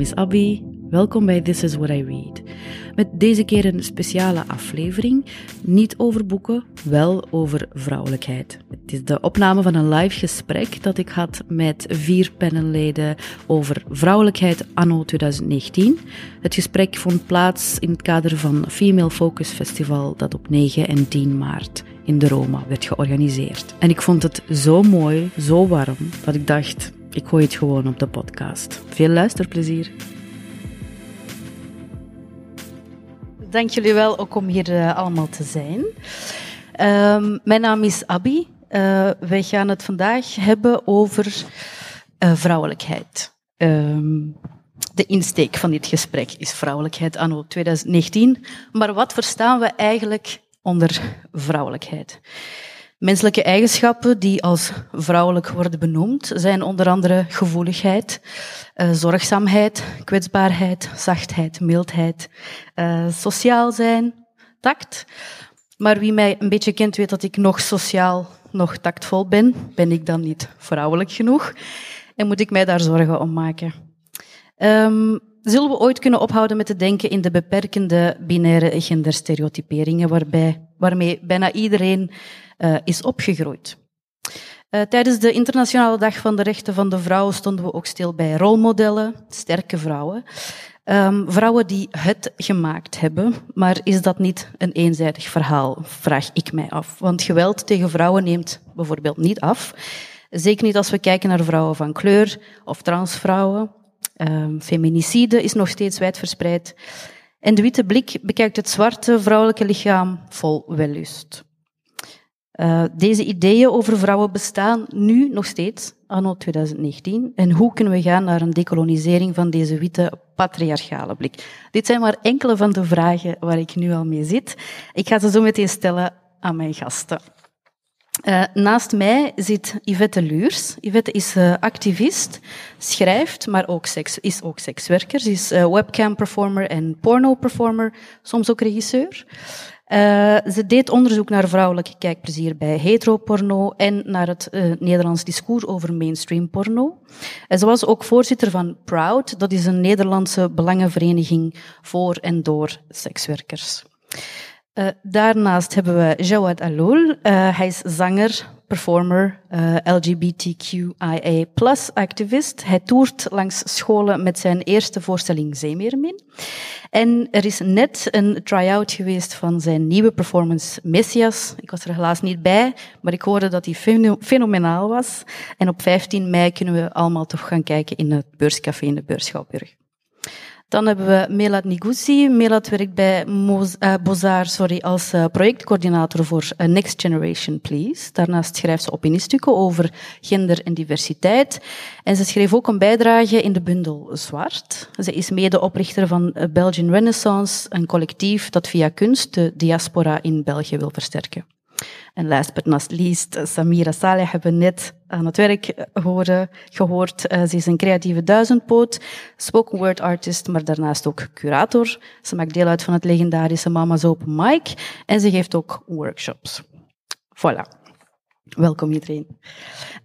is Abby. Welkom bij This is What I Read. Met deze keer een speciale aflevering. Niet over boeken, wel over vrouwelijkheid. Het is de opname van een live gesprek dat ik had met vier panelleden over vrouwelijkheid anno 2019. Het gesprek vond plaats in het kader van Female Focus Festival dat op 9 en 10 maart in de Roma werd georganiseerd. En ik vond het zo mooi, zo warm, dat ik dacht, ik gooi het gewoon op de podcast. Veel luisterplezier. Dank jullie wel ook om hier uh, allemaal te zijn. Um, mijn naam is Abby. Uh, wij gaan het vandaag hebben over uh, vrouwelijkheid. Um, de insteek van dit gesprek is vrouwelijkheid anno 2019. Maar wat verstaan we eigenlijk onder vrouwelijkheid? Menselijke eigenschappen die als vrouwelijk worden benoemd zijn onder andere gevoeligheid, uh, zorgzaamheid, kwetsbaarheid, zachtheid, mildheid, uh, sociaal zijn, tact. Maar wie mij een beetje kent weet dat ik nog sociaal, nog tactvol ben. Ben ik dan niet vrouwelijk genoeg? En moet ik mij daar zorgen om maken? Um, zullen we ooit kunnen ophouden met te denken in de beperkende binaire genderstereotyperingen waarbij, waarmee bijna iedereen uh, is opgegroeid. Uh, tijdens de Internationale Dag van de Rechten van de Vrouw stonden we ook stil bij rolmodellen, sterke vrouwen. Um, vrouwen die het gemaakt hebben, maar is dat niet een eenzijdig verhaal, vraag ik mij af. Want geweld tegen vrouwen neemt bijvoorbeeld niet af. Zeker niet als we kijken naar vrouwen van kleur of transvrouwen. Um, feminicide is nog steeds wijdverspreid. En de witte blik bekijkt het zwarte vrouwelijke lichaam vol wellust. Uh, deze ideeën over vrouwen bestaan nu nog steeds, anno 2019. En hoe kunnen we gaan naar een decolonisering van deze witte patriarchale blik? Dit zijn maar enkele van de vragen waar ik nu al mee zit. Ik ga ze zo meteen stellen aan mijn gasten. Uh, naast mij zit Yvette Luurs. Yvette is uh, activist, schrijft, maar ook seks, is ook sekswerker. Ze is uh, webcam performer en porno performer, soms ook regisseur. Uh, ze deed onderzoek naar vrouwelijk kijkplezier bij heteroporno en naar het uh, Nederlands discours over mainstream porno. En ze was ook voorzitter van Proud, dat is een Nederlandse belangenvereniging voor en door sekswerkers. Uh, daarnaast hebben we Jawad Aloul. hij is zanger, performer, uh, LGBTQIA activist. Hij toert langs scholen met zijn eerste voorstelling Zeemeermin. En er is net een try-out geweest van zijn nieuwe performance Messias. Ik was er helaas niet bij, maar ik hoorde dat hij fenomenaal was. En op 15 mei kunnen we allemaal toch gaan kijken in het beurscafé in de Beurschouwburg. Dan hebben we Melat Niguzi. Melat werkt bij Moz Bozar sorry, als uh, projectcoördinator voor uh, Next Generation Please. Daarnaast schrijft ze opiniestukken over gender en diversiteit. En ze schreef ook een bijdrage in de bundel Zwart. Ze is medeoprichter van Belgian Renaissance, een collectief dat via kunst de diaspora in België wil versterken. En last but not least, Samira Saleh hebben we net aan het werk horen, gehoord. Uh, ze is een creatieve duizendpoot, spoken word artist, maar daarnaast ook curator. Ze maakt deel uit van het legendarische Mama's Open Mic en ze geeft ook workshops. Voilà. Welkom iedereen.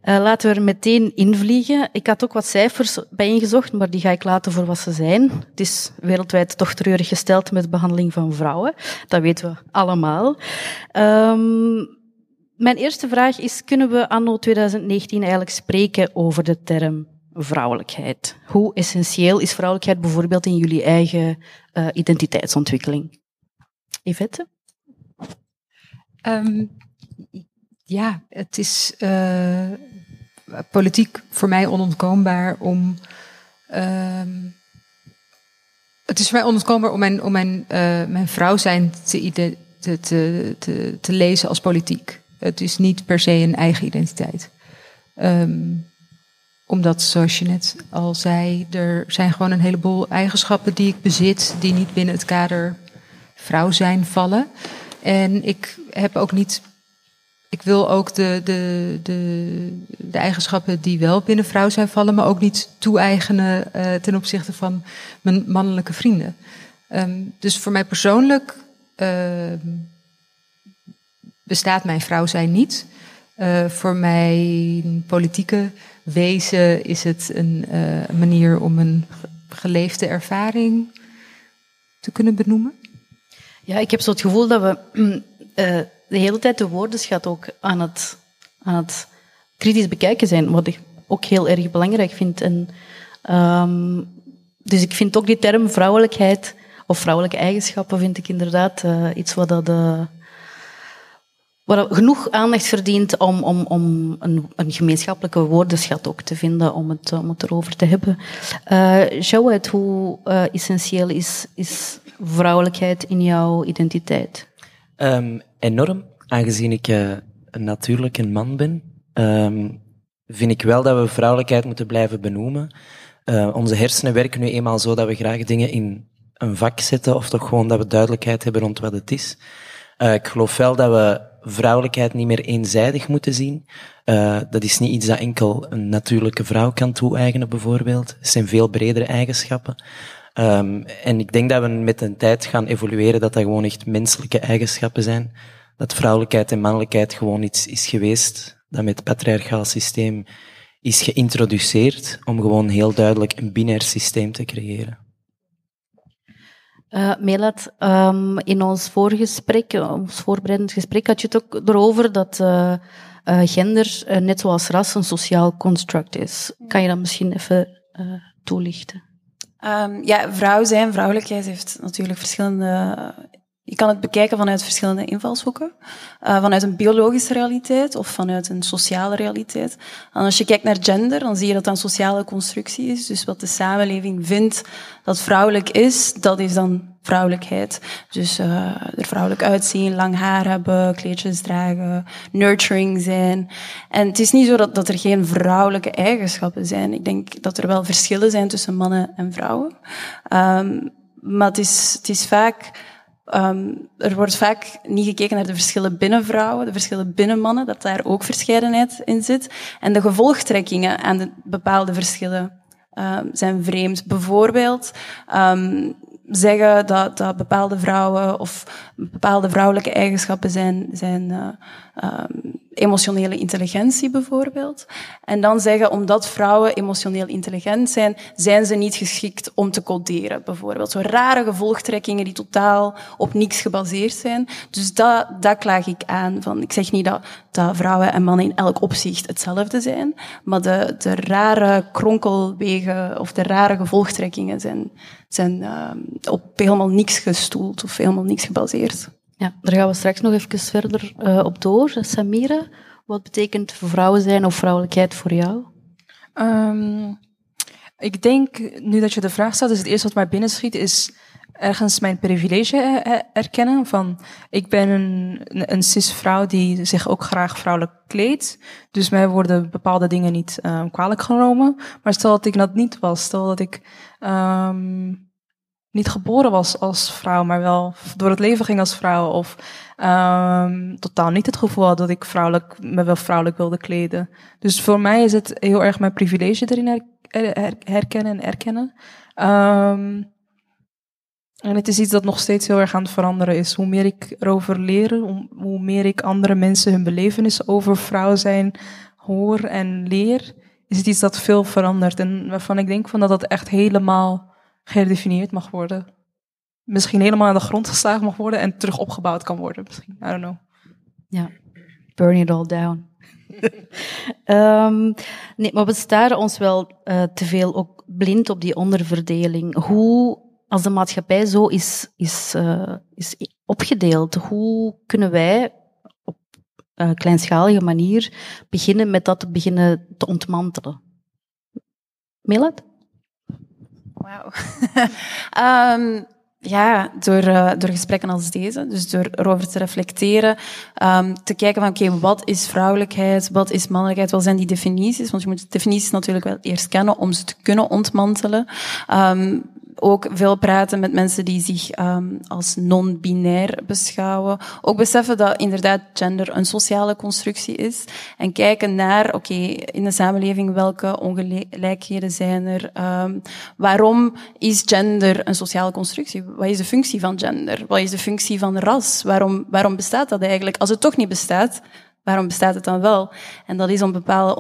Uh, laten we er meteen invliegen. Ik had ook wat cijfers bij ingezocht, maar die ga ik laten voor wat ze zijn. Het is wereldwijd toch treurig gesteld met de behandeling van vrouwen. Dat weten we allemaal. Um, mijn eerste vraag is, kunnen we anno 2019 eigenlijk spreken over de term vrouwelijkheid? Hoe essentieel is vrouwelijkheid bijvoorbeeld in jullie eigen uh, identiteitsontwikkeling? Yvette? Um, ja, het is uh, politiek voor mij onontkoombaar om. Uh, het is voor mij onontkoombaar om mijn, om mijn, uh, mijn vrouw zijn te, te, te, te, te lezen als politiek. Het is niet per se een eigen identiteit. Um, omdat, zoals je net al zei, er zijn gewoon een heleboel eigenschappen die ik bezit, die niet binnen het kader vrouw zijn vallen. En ik heb ook niet. Ik wil ook de, de, de, de eigenschappen die wel binnen vrouw zijn vallen, maar ook niet toe-eigenen uh, ten opzichte van mijn mannelijke vrienden. Um, dus voor mij persoonlijk. Uh, bestaat mijn vrouw zijn niet. Uh, voor mijn politieke wezen is het een uh, manier om een geleefde ervaring te kunnen benoemen? Ja, ik heb zo het gevoel dat we de hele tijd de woordenschat ook aan het, aan het kritisch bekijken zijn, wat ik ook heel erg belangrijk vind. En, um, dus ik vind ook die term vrouwelijkheid of vrouwelijke eigenschappen vind ik inderdaad uh, iets wat dat... Uh, wat genoeg aandacht verdient om, om, om een, een, gemeenschappelijke woordenschat ook te vinden, om het, om het erover te hebben. Uh, Jawed, hoe essentieel is, is vrouwelijkheid in jouw identiteit? Um, enorm, aangezien ik uh, natuurlijk een man ben, um, vind ik wel dat we vrouwelijkheid moeten blijven benoemen. onze hersenen werken nu eenmaal zo dat we graag dingen in een vak zetten, of toch gewoon dat we duidelijkheid hebben rond wat het is. ik geloof wel dat we vrouwelijkheid niet meer eenzijdig moeten zien. Dat is niet iets dat enkel een natuurlijke vrouw kan toe-eigenen, bijvoorbeeld. Het zijn veel bredere eigenschappen. Um, en ik denk dat we met de tijd gaan evolueren dat dat gewoon echt menselijke eigenschappen zijn. Dat vrouwelijkheid en mannelijkheid gewoon iets is geweest dat met het patriarchaal systeem is geïntroduceerd om gewoon heel duidelijk een binair systeem te creëren. Uh, Melat, um, in ons vorige gesprek, ons voorbereidend gesprek, had je het ook erover dat uh, uh, gender, net zoals ras, een sociaal construct is. Kan je dat misschien even toelichten? Um, ja, vrouw zijn, vrouwelijkheid heeft natuurlijk verschillende je kan het bekijken vanuit verschillende invalshoeken. Uh, vanuit een biologische realiteit of vanuit een sociale realiteit. En als je kijkt naar gender, dan zie je dat dat een sociale constructie is. Dus wat de samenleving vindt dat vrouwelijk is, dat is dan vrouwelijkheid. Dus uh, er vrouwelijk uitzien, lang haar hebben, kleedjes dragen, nurturing zijn. En het is niet zo dat, dat er geen vrouwelijke eigenschappen zijn. Ik denk dat er wel verschillen zijn tussen mannen en vrouwen. Um, maar het is, het is vaak Um, er wordt vaak niet gekeken naar de verschillen binnen vrouwen, de verschillen binnen mannen, dat daar ook verscheidenheid in zit. En de gevolgtrekkingen aan de bepaalde verschillen um, zijn vreemd. Bijvoorbeeld um, zeggen dat, dat bepaalde vrouwen of bepaalde vrouwelijke eigenschappen zijn, zijn uh, um, emotionele intelligentie bijvoorbeeld. En dan zeggen, omdat vrouwen emotioneel intelligent zijn, zijn ze niet geschikt om te coderen bijvoorbeeld. Zo rare gevolgtrekkingen die totaal op niks gebaseerd zijn. Dus dat, dat klaag ik aan. Van, ik zeg niet dat, dat vrouwen en mannen in elk opzicht hetzelfde zijn, maar de, de rare kronkelwegen of de rare gevolgtrekkingen zijn, zijn uh, op helemaal niks gestoeld of helemaal niks gebaseerd. Ja, daar gaan we straks nog even verder uh, op door. Samira, wat betekent vrouwen zijn of vrouwelijkheid voor jou? Um, ik denk, nu dat je de vraag stelt, is het eerste wat mij binnenschiet, is ergens mijn privilege erkennen. Van, ik ben een, een cis-vrouw die zich ook graag vrouwelijk kleedt. Dus mij worden bepaalde dingen niet um, kwalijk genomen. Maar stel dat ik dat niet was, stel dat ik um, niet geboren was als vrouw, maar wel door het leven ging als vrouw. Of um, totaal niet het gevoel had dat ik vrouwelijk, me wel vrouwelijk wilde kleden. Dus voor mij is het heel erg mijn privilege erin herkennen en erkennen. Um, en het is iets dat nog steeds heel erg aan het veranderen is. Hoe meer ik erover leer, hoe meer ik andere mensen hun belevenissen over vrouw zijn hoor en leer, is het iets dat veel verandert. En waarvan ik denk van dat dat echt helemaal geredefinieerd mag worden. Misschien helemaal aan de grond geslagen mag worden en terug opgebouwd kan worden. Misschien, I don't know. Ja, burn it all down. um, nee, maar we staren ons wel uh, te veel ook blind op die onderverdeling. Hoe, als de maatschappij zo is, is, uh, is opgedeeld, hoe kunnen wij op uh, kleinschalige manier beginnen met dat te beginnen te ontmantelen? Melat? Wauw. um, ja, door, uh, door gesprekken als deze. Dus door erover te reflecteren. Um, te kijken van, oké, wat is vrouwelijkheid? Wat is mannelijkheid? Wat zijn die definities? Want je moet de definities natuurlijk wel eerst kennen om ze te kunnen ontmantelen. Um, ook veel praten met mensen die zich um, als non-binair beschouwen. Ook beseffen dat inderdaad gender een sociale constructie is. En kijken naar, oké, in de samenleving welke ongelijkheden zijn er? Um, waarom is gender een sociale constructie? Wat is de functie van gender? Wat is de functie van ras? Waarom, waarom bestaat dat eigenlijk? Als het toch niet bestaat, waarom bestaat het dan wel? En dat is om bepaalde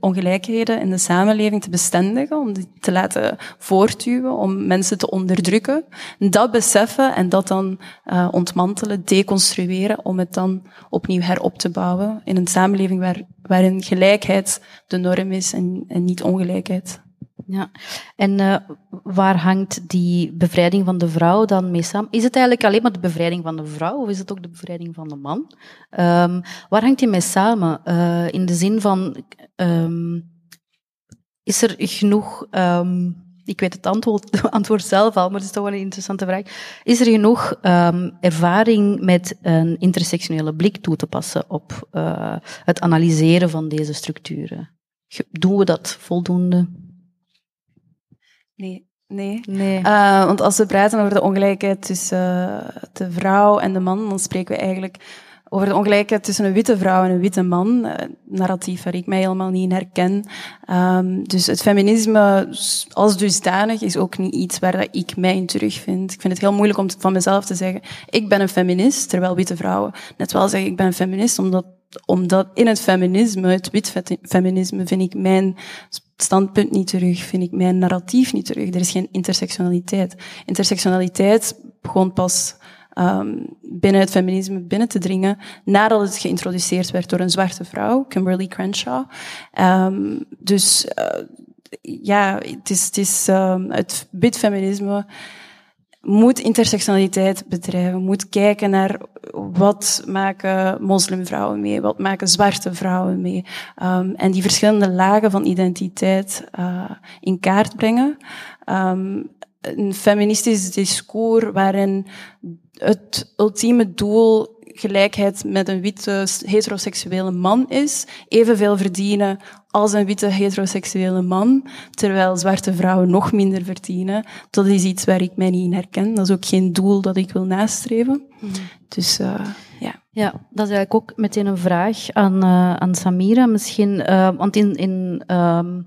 ongelijkheden in de samenleving te bestendigen, om die te laten voortduwen, om mensen te onderdrukken. Dat beseffen en dat dan uh, ontmantelen, deconstrueren, om het dan opnieuw herop te bouwen in een samenleving waar, waarin gelijkheid de norm is en niet ongelijkheid. Ja, en uh, waar hangt die bevrijding van de vrouw dan mee samen? Is het eigenlijk alleen maar de bevrijding van de vrouw of is het ook de bevrijding van de man? Um, waar hangt die mee samen? Uh, in de zin van, um, is er genoeg, um, ik weet het antwoord, antwoord zelf al, maar het is toch wel een interessante vraag. Is er genoeg ervaring met een intersectionele blik toe te passen op uh, het analyseren van deze structuren? Doen we dat voldoende? Nee. Nee. nee. Uh, want als we praten over de ongelijkheid tussen de vrouw en de man, dan spreken we eigenlijk over de ongelijkheid tussen een witte vrouw en een witte man. Uh, narratief waar ik mij helemaal niet in herken. Um, dus het feminisme als dusdanig is ook niet iets waar dat ik mij in terugvind. Ik vind het heel moeilijk om van mezelf te zeggen, ik ben een feminist, terwijl witte vrouwen net wel zeggen, ik ben een feminist, omdat omdat in het feminisme, het wit feminisme, vind ik mijn standpunt niet terug, vind ik mijn narratief niet terug. Er is geen intersectionaliteit. Intersectionaliteit begon pas um, binnen het feminisme binnen te dringen nadat het geïntroduceerd werd door een zwarte vrouw, Kimberly Crenshaw. Um, dus uh, ja, het is, het, is um, het wit feminisme moet intersectionaliteit bedrijven, moet kijken naar wat maken moslimvrouwen mee, wat maken zwarte vrouwen mee. Um, en die verschillende lagen van identiteit uh, in kaart brengen. Um, een feministisch discours waarin het ultieme doel gelijkheid met een witte heteroseksuele man is, evenveel verdienen als een witte heteroseksuele man, terwijl zwarte vrouwen nog minder verdienen. Dat is iets waar ik mij niet in herken. Dat is ook geen doel dat ik wil nastreven. Mhm. Dus uh, ja. Ja, dat is eigenlijk ook meteen een vraag aan, uh, aan Samira. Misschien, uh, want in, in um,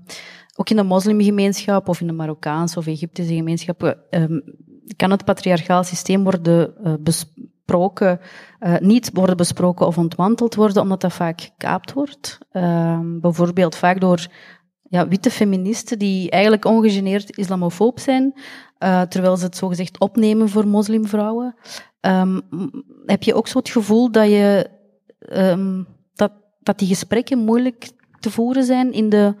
ook in de moslimgemeenschap of in de Marokkaanse of Egyptische gemeenschap um, kan het patriarchaal systeem worden uh, niet worden besproken of ontmanteld worden, omdat dat vaak gekaapt wordt. Uh, bijvoorbeeld vaak door ja, witte feministen die eigenlijk ongegeneerd islamofoob zijn, uh, terwijl ze het zogezegd opnemen voor moslimvrouwen. Um, heb je ook zo het gevoel dat, je, um, dat, dat die gesprekken moeilijk te voeren zijn in de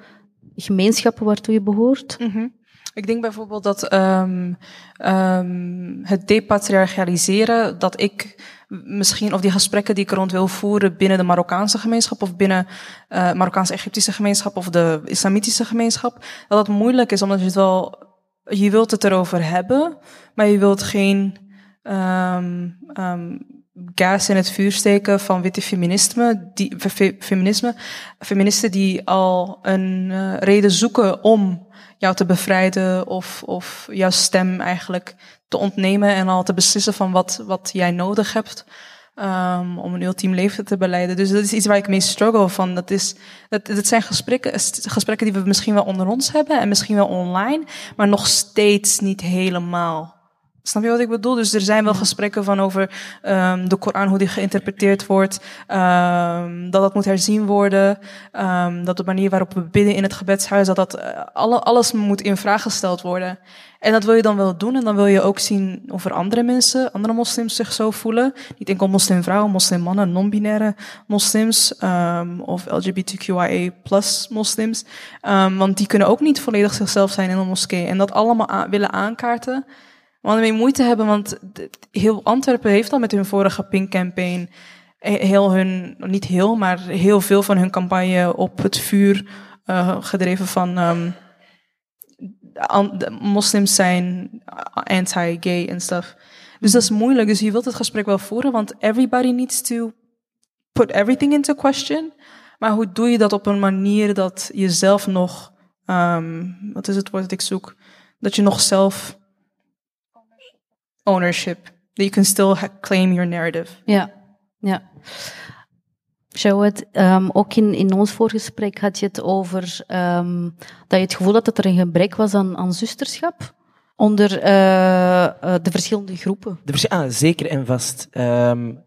gemeenschappen waartoe je behoort? Mm. Ik denk bijvoorbeeld dat um, um, het depatriarchaliseren, dat ik misschien, of die gesprekken die ik rond wil voeren binnen de Marokkaanse gemeenschap of binnen uh, Marokkaanse-Egyptische gemeenschap of de islamitische gemeenschap, dat dat moeilijk is, omdat je het wel, je wilt het erover hebben, maar je wilt geen um, gas in het vuur steken van witte feminisme, die, fe, feminisme, feministen die al een uh, reden zoeken om jou te bevrijden of, of jouw stem eigenlijk te ontnemen en al te beslissen van wat, wat jij nodig hebt. Um, om een ultiem leven te beleiden. Dus dat is iets waar ik mee struggle van. Dat, is, dat, dat zijn gesprekken, gesprekken die we misschien wel onder ons hebben en misschien wel online, maar nog steeds niet helemaal. Snap je wat ik bedoel? Dus er zijn wel gesprekken van over um, de Koran, hoe die geïnterpreteerd wordt, um, dat dat moet herzien worden, um, dat de manier waarop we bidden in het gebedshuis, dat dat uh, alle, alles moet in vraag gesteld worden. En dat wil je dan wel doen en dan wil je ook zien of er andere mensen, andere moslims zich zo voelen. Niet enkel moslimvrouwen, moslimmannen, non-binaire moslims of LGBTQIA plus moslims. want die kunnen ook niet volledig zichzelf zijn in een moskee. En dat allemaal willen aankaarten we ermee moeite hebben, want heel Antwerpen heeft al met hun vorige Pink Campaign heel hun, niet heel, maar heel veel van hun campagne op het vuur uh, gedreven van um, moslims zijn anti-gay en stuff. Dus dat is moeilijk. Dus je wilt het gesprek wel voeren, want everybody needs to put everything into question. Maar hoe doe je dat op een manier dat je zelf nog, um, wat is het woord dat ik zoek, dat je nog zelf ownership. That you can still claim your narrative. Ja, ja. Shawad, um, ook in, in ons voorgesprek had je het over um, dat je het gevoel had dat er een gebrek was aan, aan zusterschap onder uh, uh, de verschillende groepen. De, ah, zeker en vast. Um,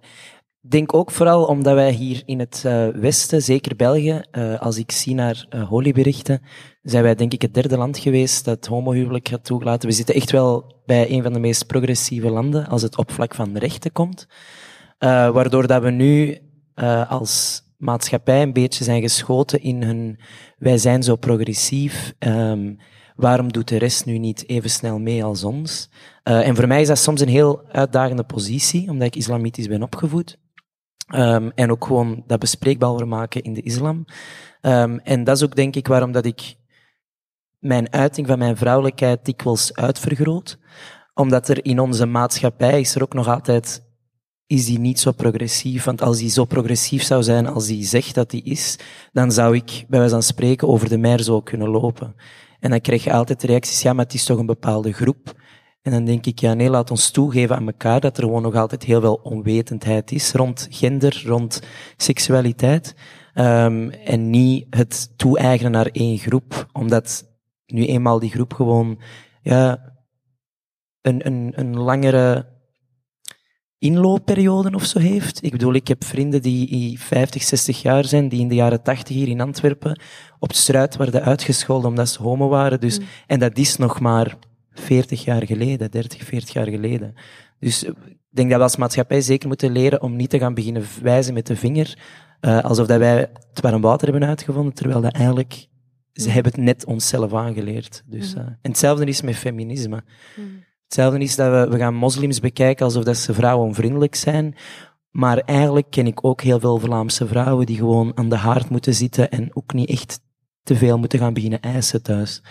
Ik denk ook vooral omdat wij hier in het uh, Westen, zeker België, uh, als ik zie naar uh, holieberichten, zijn wij denk ik het derde land geweest dat homohuwelijk gaat toegelaten. We zitten echt wel bij een van de meest progressieve landen als het op vlak van rechten komt. waardoor dat we nu als maatschappij een beetje zijn geschoten in hun wij zijn zo progressief. Um, waarom doet de rest nu niet even snel mee als ons? Uh, en voor mij is dat soms een heel uitdagende positie, omdat ik islamitisch ben opgevoed. Um, en ook gewoon dat bespreekbaar maken in de islam. Um, en dat is ook denk ik waarom dat ik mijn uiting van mijn vrouwelijkheid dikwijls uitvergroot. Omdat er in onze maatschappij is er ook nog altijd is die niet zo progressief. Want als die zo progressief zou zijn als die zegt dat die is, dan zou ik bij wijze van spreken over de mer zo kunnen lopen. En dan krijg je altijd de reacties, ja, maar het is toch een bepaalde groep. En dan denk ik, ja nee, laat ons toegeven aan elkaar dat er gewoon nog altijd heel veel onwetendheid is rond gender, rond seksualiteit. Um, en niet het toe-eigenen naar één groep, omdat nu eenmaal die groep gewoon ja, een, een, een langere inloopperiode of zo heeft. Ik bedoel, ik heb vrienden die 50, 60 jaar zijn, die in de jaren 80 hier in Antwerpen op de struit werden uitgescholden omdat ze homo waren. Dus, mm. En dat is nog maar 40 jaar geleden, 30, 40 jaar geleden. Dus ik denk dat we als maatschappij zeker moeten leren om niet te gaan beginnen wijzen met de vinger, uh, alsof dat wij het warm water hebben uitgevonden, terwijl dat eigenlijk, ze mm. hebben het net onszelf aangeleerd. Dus, uh, en hetzelfde is met feminisme. Mm. Hetzelfde is dat we, we gaan moslims bekijken alsof dat ze vrouwen onvriendelijk zijn. Maar eigenlijk ken ik ook heel veel Vlaamse vrouwen die gewoon aan de haard moeten zitten en ook niet echt te veel moeten gaan beginnen eisen thuis.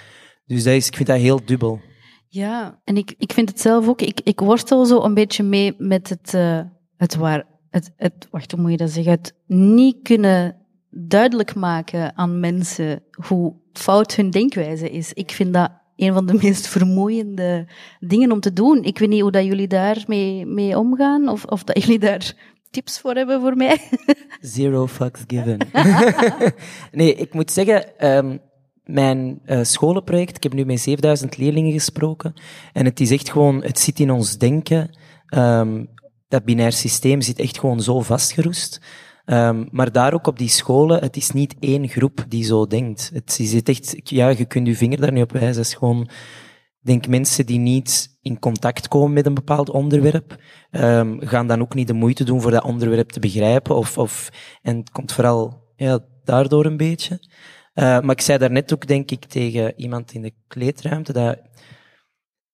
Dus dat is, ik vind dat heel dubbel. Ja, en ik, ik vind het zelf ook, ik, ik worstel zo een beetje mee met het, uh, het waar, het, het, wacht, hoe moet je dat zeggen, het niet kunnen duidelijk maken aan mensen hoe fout hun denkwijze is. Ik vind dat een van de meest vermoeiende dingen om te doen. Ik weet niet hoe dat jullie daarmee mee omgaan, of, of dat jullie daar tips voor hebben voor mij. Zero fucks given. nee, ik moet zeggen, um, mijn uh, scholenproject, ik heb nu met 7000 leerlingen gesproken, en het is echt gewoon, het zit in ons denken, um, dat binair systeem zit echt gewoon zo vastgeroest. Um, maar daar ook op die scholen, het is niet één groep die zo denkt. Het is echt, ja, je kunt je vinger daar niet op wijzen. Het is gewoon, denk mensen die niet in contact komen met een bepaald onderwerp, um, gaan dan ook niet de moeite doen voor dat onderwerp te begrijpen. Of, of, en het komt vooral ja, daardoor een beetje. Uh, maar ik zei daarnet ook, denk ik, tegen iemand in de kleedruimte, dat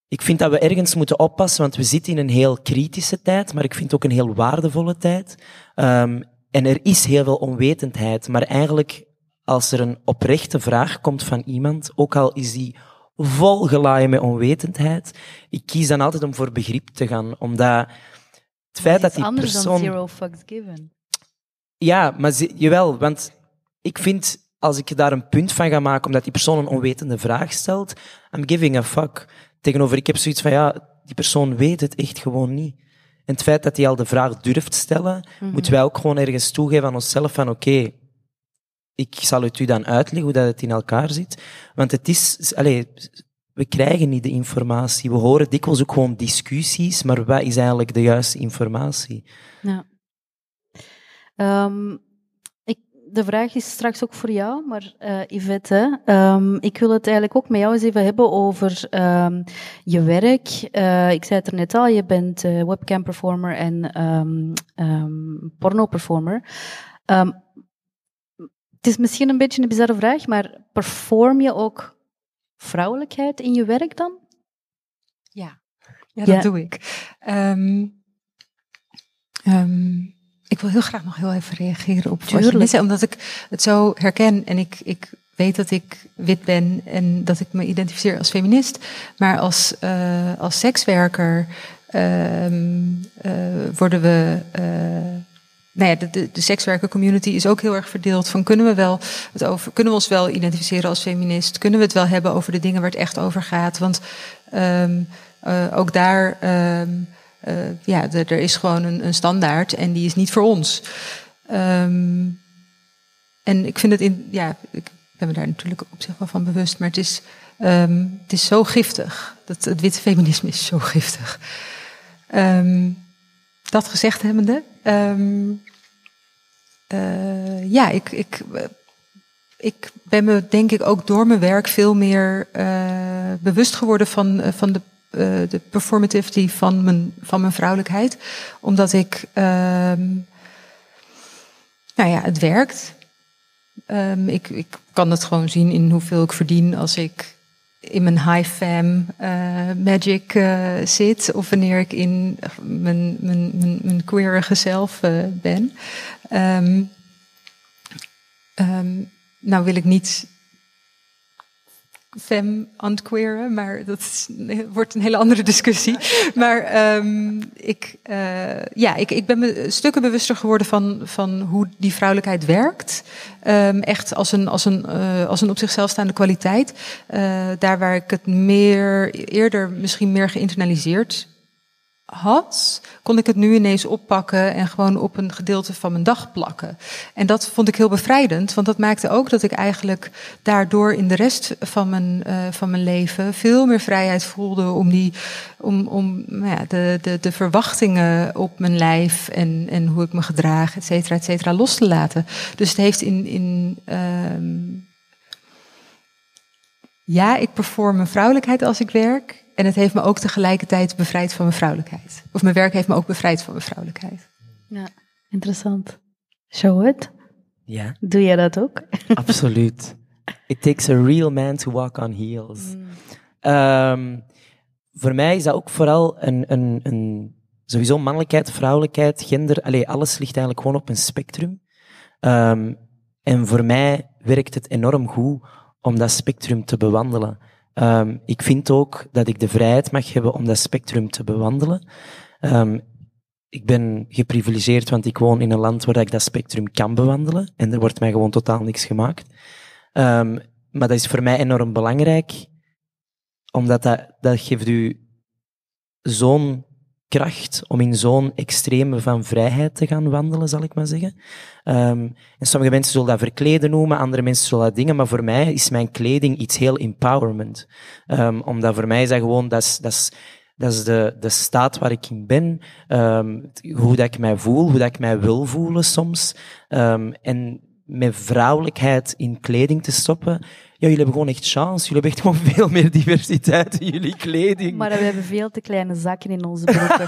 ik vind dat we ergens moeten oppassen, want we zitten in een heel kritische tijd, maar ik vind ook een heel waardevolle tijd. Um, en er is heel veel onwetendheid, maar eigenlijk als er een oprechte vraag komt van iemand, ook al is die vol gelaaien met onwetendheid, ik kies dan altijd om voor begrip te gaan, omdat het feit dat die persoon... anders dan zero fucks given. Ja, maar jawel, want ik vind, als ik daar een punt van ga maken, omdat die persoon een onwetende vraag stelt, I'm giving a fuck. Tegenover, ik heb zoiets van, ja, die persoon weet het echt gewoon niet. En het feit dat hij al de vraag durft stellen, mm moeten wij ook gewoon ergens toegeven aan onszelf van oké, okay, ik zal het u dan uitleggen hoe dat het in elkaar zit. Want het is, allez, we krijgen niet de informatie. We horen dikwijls ook gewoon discussies, maar wat is eigenlijk de juiste informatie? Ja. Um, de vraag is straks ook voor jou, maar uh, Yvette, um, ik wil het eigenlijk ook met jou eens even hebben over um, je werk. Uh, ik zei het er net al, je bent uh, webcam performer en um, porno performer. het is misschien een beetje een bizarre vraag, maar perform je ook vrouwelijkheid in je werk dan? Ja, ja dat doe ik. Ik wil heel graag nog heel even reageren op wat je zei, omdat ik het zo herken en ik, ik weet dat ik wit ben en dat ik me identificeer als feminist, maar als, uh, als sekswerker uh, uh, worden we. Uh, nou ja, de, de, de sekswerker community is ook heel erg verdeeld. Van kunnen we wel het over, kunnen we ons wel identificeren als feminist? Kunnen we het wel hebben over de dingen waar het echt over gaat? Want um, ook daar. Uh, ja, er is gewoon een, een, standaard en die is niet voor ons. Um, en ik vind het in, ja, ik ben me daar natuurlijk op zich wel van bewust, maar het is, um, het is zo giftig. Dat, het witte feminisme is zo giftig. Um, dat gezegd hebbende, ehm, eh, ja, ik, ik, eh, ik ben me denk ik ook door mijn werk veel meer eh, bewust geworden van, eh, van de, eh, de performativity van mijn, van mijn vrouwelijkheid. Omdat ik, ehm, nou ja, het werkt. Ehm, ik, ik kan het gewoon zien in hoeveel ik verdien als ik in mijn high fam eh, magic eh, zit. Of wanneer ik in mijn, mijn, mijn, queerige zelf eh, ben. Ehm, nou wil ik niet fem ontqueeren, maar dat is, wordt een hele andere discussie. Maar ehm, ik, eh, ja, ik, ik ben me stukken bewuster geworden van, van hoe die vrouwelijkheid werkt. Ehm, echt als een, als, een, eh, als een op zichzelf staande kwaliteit. Eh, daar waar ik het meer, eerder misschien meer geïnternaliseerd had, kon ik het nu ineens oppakken en gewoon op een gedeelte van mijn dag plakken. En dat vond ik heel bevrijdend, want dat maakte ook dat ik eigenlijk daardoor in de rest van mijn, uh, van mijn leven veel meer vrijheid voelde om, die, om, om nou ja, de, de, de verwachtingen op mijn lijf en, en hoe ik me gedraag, et cetera, et cetera, los te laten. Dus het heeft in. in um, ja, ik perform mijn vrouwelijkheid als ik werk. En het heeft me ook tegelijkertijd bevrijd van mijn vrouwelijkheid. Of mijn werk heeft me ook bevrijd van mijn vrouwelijkheid. Ja, interessant. Show it. Ja. Doe jij dat ook? Absoluut. It takes a real man to walk on heels. Mm. Um, voor mij is dat ook vooral een, een, een sowieso mannelijkheid, vrouwelijkheid, gender. Allee, alles ligt eigenlijk gewoon op een spectrum. Um, en voor mij werkt het enorm goed om dat spectrum te bewandelen. Um, ik vind ook dat ik de vrijheid mag hebben om dat spectrum te bewandelen. Um, ik ben geprivilegeerd, want ik woon in een land waar ik dat spectrum kan bewandelen. En er wordt mij gewoon totaal niks gemaakt. Um, maar dat is voor mij enorm belangrijk, omdat dat, dat geeft u zo'n kracht om in zo'n extreme van vrijheid te gaan wandelen, zal ik maar zeggen. Um, en sommige mensen zullen dat verkleden noemen, andere mensen zullen dat dingen, maar voor mij is mijn kleding iets heel empowerment. Um, omdat voor mij is dat gewoon, dat is, dat is, de, de staat waar ik in ben, um, hoe dat ik mij voel, hoe dat ik mij wil voelen soms. en met vrouwelijkheid in kleding te stoppen, jullie hebben gewoon echt chance. Jullie hebben echt gewoon veel meer diversiteit in jullie kleding. Maar we hebben veel te kleine zakken in onze broeken.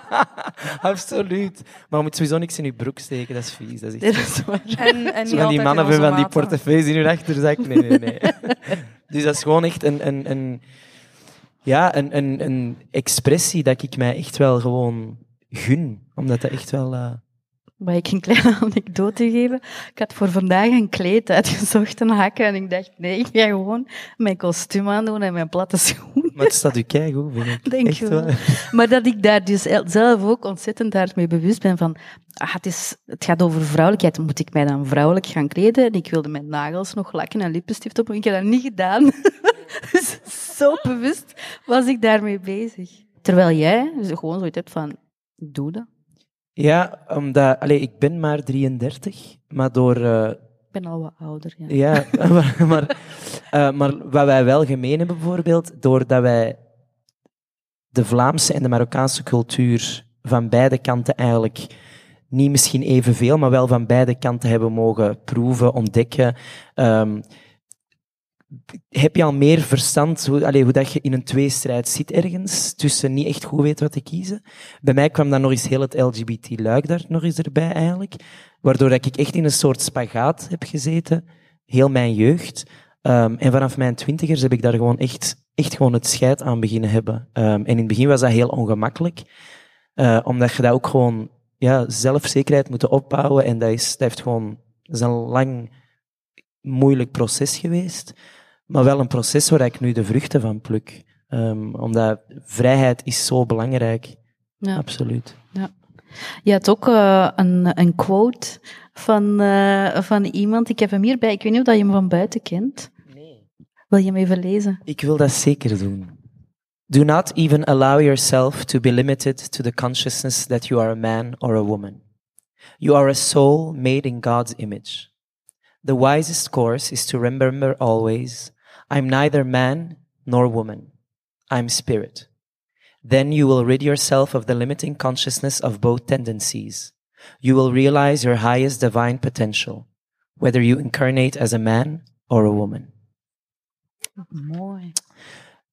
Absoluut. Maar je moet sowieso niks in je broek steken, dat is vies. Dat is echt dat is waar. En, die mannen hebben van die portefeuilles in hun achterzak. Nee, nee, nee. dus dat is gewoon echt een, een, een, ja, een, een, een expressie dat ik mij echt wel gewoon gun. Omdat dat echt wel... Uh, Mag ik een kleine anekdote geven? Ik had voor vandaag een kleed uitgezocht, een hakken, en ik dacht, nee, ik ga gewoon mijn kostuum aandoen en mijn platte schoenen. Maar het staat u keigoed, vind ik. Denk Echt wel. Maar dat ik daar dus zelf ook ontzettend daarmee bewust ben van, ah, het, is, het gaat over vrouwelijkheid, moet ik mij dan vrouwelijk gaan kleden? En ik wilde mijn nagels nog lakken en lippenstift op, en ik heb dat niet gedaan. dus zo bewust was ik daarmee bezig. Terwijl jij gewoon zoiets hebt van, doe dat. Ja, omdat, allez, ik ben maar 33, maar door... Uh, ik ben al wat ouder, ja. Ja, maar, maar, uh, maar wat wij wel gemeen hebben bijvoorbeeld, doordat wij de Vlaamse en de Marokkaanse cultuur van beide kanten eigenlijk niet misschien evenveel, maar wel van beide kanten hebben mogen proeven, ontdekken. Um, heb je al meer verstand hoe, hoe dat je in een tweestrijd zit ergens, tussen niet echt goed weet wat te kiezen? Bij mij kwam dan nog eens heel het LGBT-luik daar nog eens erbij eigenlijk, waardoor dat ik echt in een soort spagaat heb gezeten, heel mijn jeugd. Um, en vanaf mijn twintigers heb ik daar gewoon echt, echt gewoon het scheid aan beginnen hebben. Um, en in het begin was dat heel ongemakkelijk, uh, omdat je dat ook gewoon ja, zelfzekerheid moet opbouwen en dat, is, heeft gewoon, dat is een lang, moeilijk proces geweest maar wel een proces waar ik nu de vruchten van pluk. Um, omdat vrijheid is zo belangrijk. Ja. Absoluut. Ja. Je had ook uh, een, een quote van, uh, van iemand. Ik heb hem hierbij. Ik weet niet of je hem van buiten kent. Nee. Wil je hem even lezen? Ik wil dat zeker doen. Do not even allow yourself to be limited to the consciousness that you are a man or a woman. You are a soul made in God's image. The wisest course is to remember always I'm neither man nor woman. I'm spirit. Then you will rid yourself of the limiting consciousness of both tendencies. You will realize your highest divine potential, whether you incarnate as a man or a woman. Mooi.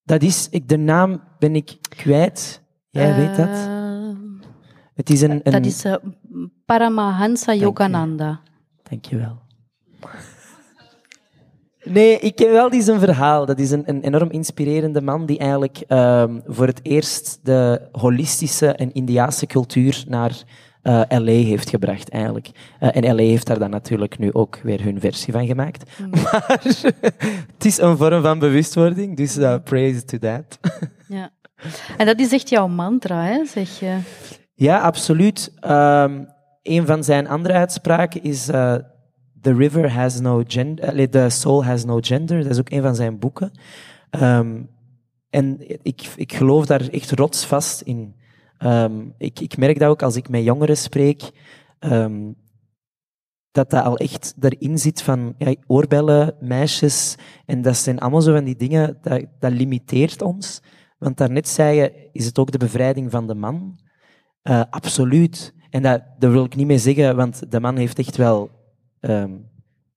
Dat is, ik, de naam ben ik kwijt. Jij weet dat? Eh, Het is een... een dat is eh, Paramahansa. Yogananda. Dankjewel. Nee, ik ken wel die zijn verhaal. Dat is een, een enorm inspirerende man die eigenlijk ehm, voor het eerst de holistische en Indiaanse cultuur naar eh, LA heeft gebracht, eigenlijk. Eh, en LA heeft daar dan natuurlijk nu ook weer hun versie van gemaakt. Maar het is een vorm van bewustwording, dus eh, praise to that. Ja. En dat is echt jouw mantra, hè, zeg je. Ja, absoluut. Ehm, een van zijn andere uitspraken is The river has no gender, allee, the soul has no gender. Dat is ook een van zijn boeken. Ehm, en ik, ik geloof daar echt rotsvast in. Ehm, ik, ik merk dat ook als ik met jongeren spreek, ehm, dat dat al echt erin zit van ja, oorbellen, meisjes. En dat zijn allemaal zo van die dingen, dat, dat limiteert ons. Want daarnet zei je, is het ook de bevrijding van de man? Eh, absoluut. En dat, daar wil ik niet mee zeggen, want de man heeft echt wel ehm,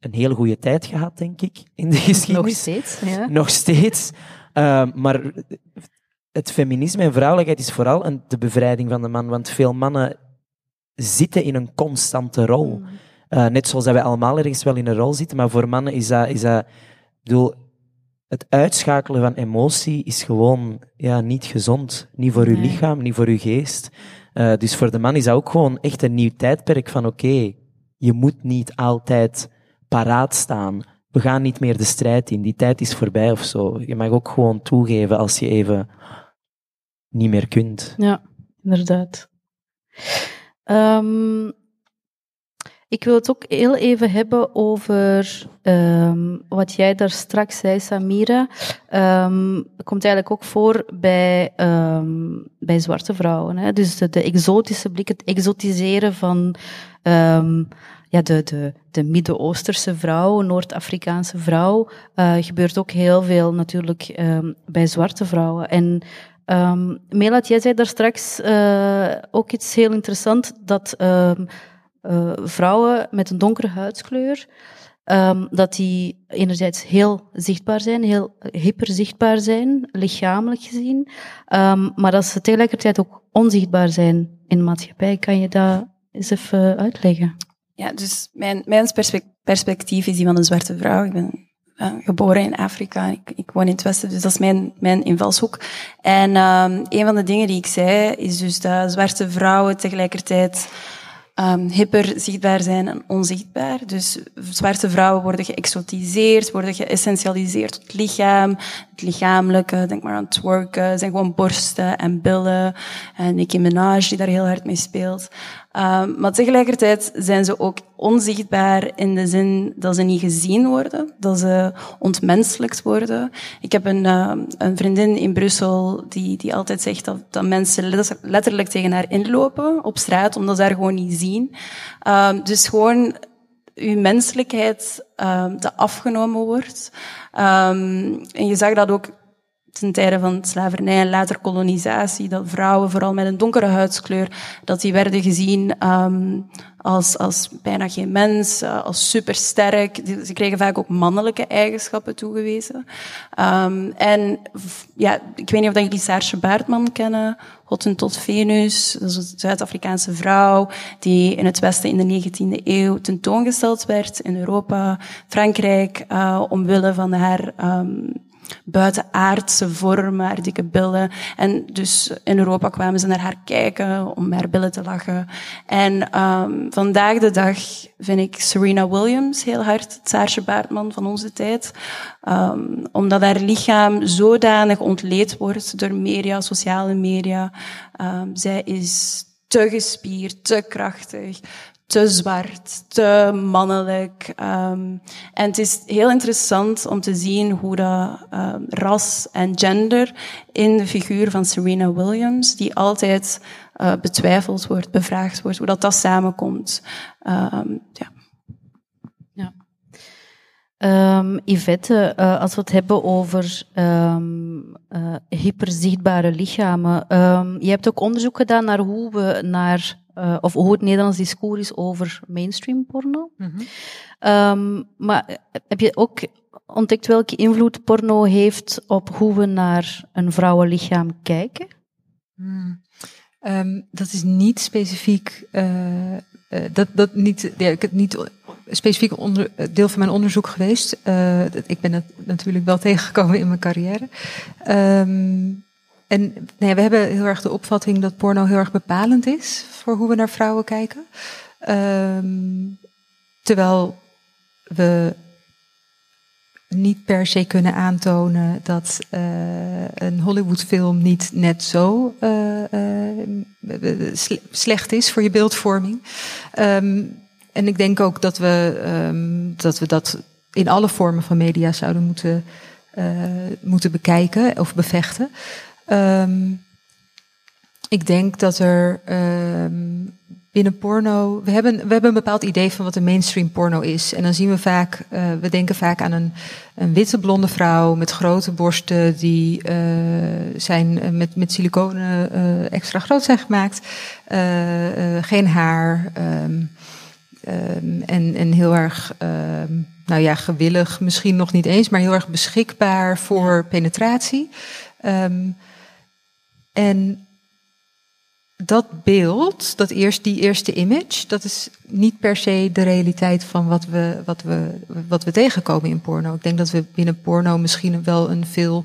een hele goede tijd gehad, denk ik, in de geschiedenis. Nog steeds. Ja. Nog steeds. Ehm, maar het feminisme en vrouwelijkheid is vooral een, de bevrijding van de man, want veel mannen zitten in een constante rol. Mm. Eh, net zoals dat wij allemaal ergens wel in een rol zitten, maar voor mannen is dat, is dat ik bedoel, het uitschakelen van emotie is gewoon ja, niet gezond. Niet voor uw Nee. lichaam, niet voor uw geest. Eh, dus voor de man is dat ook gewoon echt een nieuw tijdperk van oké, je moet niet altijd paraat staan. We gaan niet meer de strijd in. Die tijd is voorbij of zo. Je mag ook gewoon toegeven als je even niet meer kunt. Ja, inderdaad. Ehm, ik wil het ook heel even hebben over ehm, wat jij daar straks zei, Samira. Ehm, komt eigenlijk ook voor bij, bij zwarte vrouwen. Hè? Dus de, de exotische blik, het exotiseren van ehm, ja, de, de, de Midden-Oosterse vrouw, Noord-Afrikaanse vrouw, eh, gebeurt ook heel veel natuurlijk ehm, bij zwarte vrouwen. En Um, jij zei daar straks uh, ook iets heel interessant, dat uh, vrouwen met een donkere huidskleur, dat die enerzijds heel zichtbaar zijn, heel hyper zichtbaar zijn, lichamelijk gezien, maar dat ze tegelijkertijd ook onzichtbaar zijn in de maatschappij. Kan je dat eens even uitleggen? Ja, dus mijn, mijn perspectief is die van een zwarte vrouw. Ik ben geboren in Afrika. Ik, ik, woon in het Westen, dus dat is mijn, mijn invalshoek. En um, een van de dingen die ik zei, is dus dat zwarte vrouwen tegelijkertijd um, hyper zichtbaar zijn en onzichtbaar. Dus zwarte vrouwen worden geëxotiseerd, worden geëssentialiseerd het lichaam, het lichamelijke, denk maar aan twerken, zijn gewoon borsten en billen. En Nicki Minaj die daar heel hard mee speelt. Um, maar tegelijkertijd zijn ze ook onzichtbaar in de zin dat ze niet gezien worden, dat ze ontmenselijkt worden. Ik heb een, uh, een vriendin in Brussel die, die altijd zegt dat, dat mensen letterlijk tegen haar inlopen op straat, omdat ze haar gewoon niet zien. Um, dus gewoon uw menselijkheid um, dat afgenomen wordt. Um, en je zag dat ook ten tijde van slavernij en later kolonisatie, dat vrouwen, vooral met een donkere huidskleur, dat die werden gezien um, als, als bijna geen mens, uh, als supersterk. Ze kregen vaak ook mannelijke eigenschappen toegewezen. Um, en ja, ik weet niet of jullie Saarsje Baartman kennen, Hottentot Venus, dat is een Zuid-Afrikaanse vrouw die in het Westen in de 19e eeuw tentoongesteld werd in Europa, Frankrijk, uh, omwille van haar um, buitenaardse vormen, haar dikke billen. En dus in Europa kwamen ze naar haar kijken om haar billen te lachen. En um, vandaag de dag vind ik Serena Williams heel hard het Saarsje Baartman van onze tijd. Um, omdat haar lichaam zodanig ontleed wordt door media, sociale media. Um, zij is te gespierd, te krachtig, te zwart, te mannelijk. Um, en het is heel interessant om te zien hoe dat um, ras en gender in de figuur van Serena Williams, die altijd uh, betwijfeld wordt, bevraagd wordt, hoe dat dat samenkomt. Um, ja. ja. Um, Yvette, uh, als we het hebben over uh, hyperzichtbare lichamen. Je hebt ook onderzoek gedaan naar hoe we naar, uh, of hoe het Nederlands discours is over mainstream porno. Mm -hmm. maar heb je ook ontdekt welke invloed porno heeft op hoe we naar een vrouwenlichaam kijken? Mm. dat is niet specifiek uh, dat, dat niet, ja, ik heb niet specifiek onder, deel van mijn onderzoek geweest. Uh, ik ben het natuurlijk wel tegengekomen in mijn carrière. Um, en we hebben heel erg de opvatting dat porno heel erg bepalend is voor hoe we naar vrouwen kijken. Um, terwijl we niet per se kunnen aantonen dat uh, een Hollywoodfilm niet net zo uh, uh, slecht is voor je beeldvorming. Um, en ik denk ook dat we, um, dat we dat in alle vormen van media zouden moeten, moeten bekijken of bevechten. Um, ik denk dat er binnen porno, we hebben, we hebben een bepaald idee van wat een mainstream porno is. En dan zien we vaak, uh, we denken vaak aan een, een witte blonde vrouw met grote borsten die uh, zijn uh, met, met siliconen extra groot zijn gemaakt. geen haar. Um, um, en, en heel erg, um, nou ja, gewillig misschien nog niet eens, maar heel erg beschikbaar voor penetratie. En dat beeld, dat eerst, die eerste image, dat is niet per se de realiteit van wat we, wat, we, wat we tegenkomen in porno. Ik denk dat we binnen porno misschien wel een veel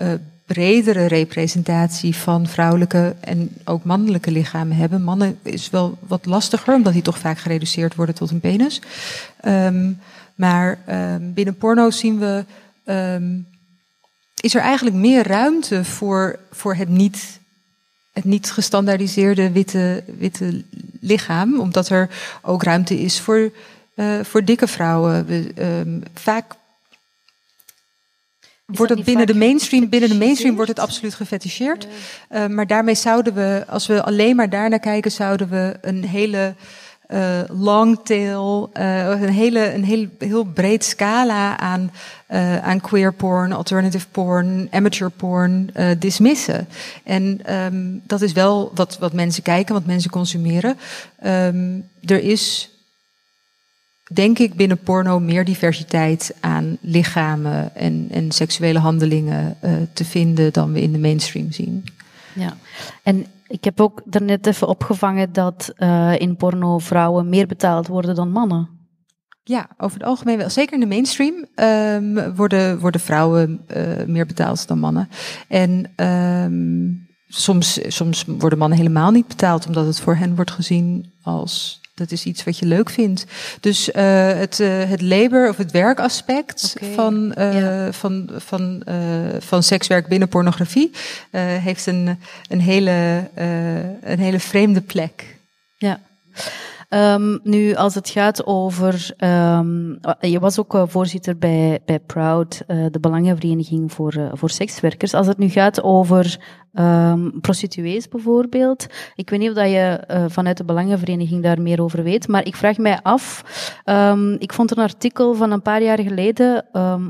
uh, bredere representatie van vrouwelijke en ook mannelijke lichamen hebben. Mannen is wel wat lastiger, omdat die toch vaak gereduceerd worden tot een penis. Um, maar um, binnen porno zien we. Um, is er eigenlijk meer ruimte voor, voor het niet het niet gestandaardiseerde witte, witte lichaam, omdat er ook ruimte is voor, uh, voor dikke vrouwen. We, um, vaak wordt het binnen de mainstream, binnen de mainstream wordt het absoluut gefeticheerd. Ja. Uh, maar daarmee zouden we, als we alleen maar daarnaar kijken, zouden we een hele uh, long tail, uh, een, hele, een heel, heel breed scala aan, uh, aan queer porn, alternative porn, amateur porn dismissen. En um, dat is wel wat, wat mensen kijken, wat mensen consumeren. Um, er is, denk ik, binnen porno meer diversiteit aan lichamen en, en seksuele handelingen te vinden dan we in de mainstream zien. Ja, en ik heb ook daarnet even opgevangen dat uh, in porno vrouwen meer betaald worden dan mannen. Ja, over het algemeen wel. Zeker in de mainstream um, worden, worden vrouwen uh, meer betaald dan mannen. En um, soms, soms worden mannen helemaal niet betaald, omdat het voor hen wordt gezien als dat is iets wat je leuk vindt. Dus uh, het, uh, het labor of het werkaspect okay. van, uh, ja. van, van, van sekswerk binnen pornografie heeft een, een, hele, een hele vreemde plek. Ja. Um, nu, als het gaat over. Um, je was ook uh, voorzitter bij, bij Proud, uh, de Belangenvereniging voor, voor Sekswerkers. Als het nu gaat over um, prostituees bijvoorbeeld. Ik weet niet of dat je vanuit de Belangenvereniging daar meer over weet, maar ik vraag mij af. ik vond een artikel van een paar jaar geleden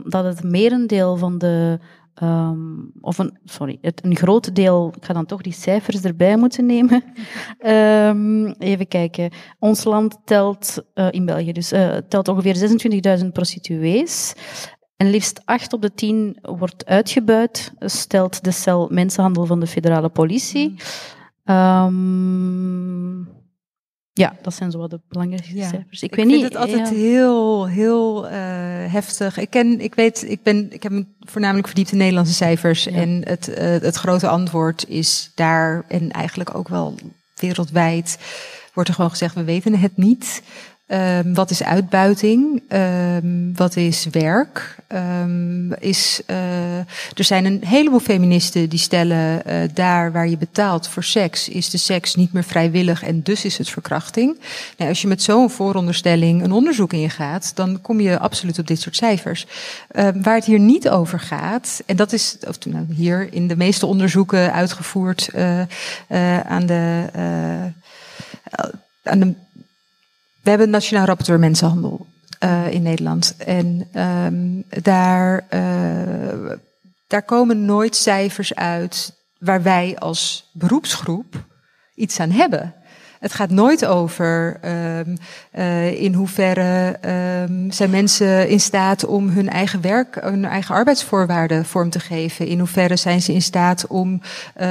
dat het merendeel van de Um, of een, sorry, het, een groot deel, ik ga dan toch die cijfers erbij moeten nemen. Um, even kijken. Ons land telt, uh, in België dus, uh, telt ongeveer 26.000 prostituees. En liefst 8 op de 10 wordt uitgebuit, stelt de cel mensenhandel van de federale politie. Um, ja, dat zijn zo wat de belangrijkste ja. cijfers. Ik, ik weet vind niet, het altijd ja. heel, heel uh, heftig. Ik ken, ik weet, ik ben, ik heb me voornamelijk verdiept in Nederlandse cijfers. Ja. En het, uh, het grote antwoord is daar en eigenlijk ook wel wereldwijd wordt er gewoon gezegd: we weten het niet. Um, wat is uitbuiting? Um, wat is werk? Um, is, uh, er zijn een heleboel feministen die stellen, uh, daar waar je betaalt voor seks, is de seks niet meer vrijwillig en dus is het verkrachting. Nou, als je met zo'n vooronderstelling een onderzoek ingaat, dan kom je absoluut op dit soort cijfers. waar het hier niet over gaat, en dat is of, nou, hier in de meeste onderzoeken uitgevoerd uh, aan de. aan de we hebben een Nationaal Rapporteur Mensenhandel uh, in Nederland. En um, daar, uh, daar komen nooit cijfers uit waar wij als beroepsgroep iets aan hebben. Het gaat nooit over um, uh, in hoeverre um, zijn mensen in staat om hun eigen werk, hun eigen arbeidsvoorwaarden vorm te geven. In hoeverre zijn ze in staat om uh,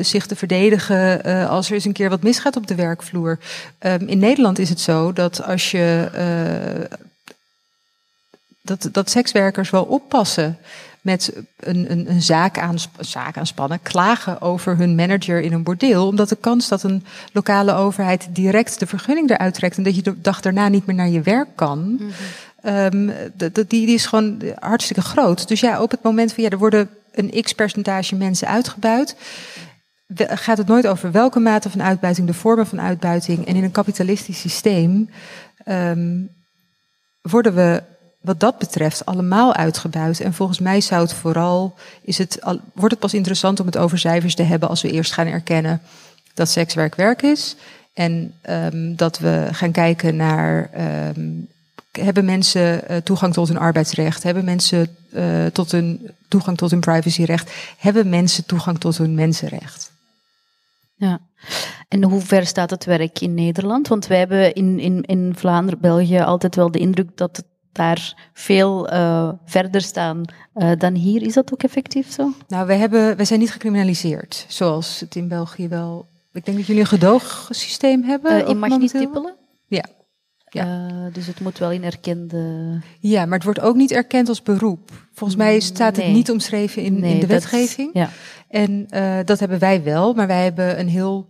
zich te verdedigen uh, als er eens een keer wat misgaat op de werkvloer. Um, in Nederland is het zo dat als je dat, dat sekswerkers wel oppassen met een, een, een zaak, aan, zaak aanspannen, klagen over hun manager in een bordeel. Omdat de kans dat een lokale overheid direct de vergunning eruit trekt en dat je de dag daarna niet meer naar je werk kan. Mm -hmm. um, die, die is gewoon hartstikke groot. Dus ja, op het moment van ja, er worden een x percentage mensen uitgebuit. Gaat het nooit over welke mate van uitbuiting, de vormen van uitbuiting. En in een kapitalistisch systeem um, worden we wat dat betreft allemaal uitgebuit. En volgens mij zou het vooral, is het, wordt het pas interessant om het over cijfers te hebben als we eerst gaan erkennen dat sekswerk werk is. En um, dat we gaan kijken naar, um, hebben mensen uh, toegang tot hun arbeidsrecht? Hebben mensen uh, tot hun, toegang tot hun privacyrecht? Hebben mensen toegang tot hun mensenrecht? Ja. En hoe ver staat het werk in Nederland? Want wij hebben in, in, in Vlaanderen, België altijd wel de indruk dat het daar veel uh, verder staan uh, dan hier. Is dat ook effectief zo? Nou, wij, hebben, wij zijn niet gecriminaliseerd, zoals het in België wel. Ik denk dat jullie een gedoogsysteem hebben. Uh, je mag niet tippelen? Ja. ja. dus het moet wel in erkende. Ja, maar het wordt ook niet erkend als beroep. Volgens mij staat het niet omschreven in, nee, in de wetgeving. ja. En dat hebben wij wel, maar wij hebben een heel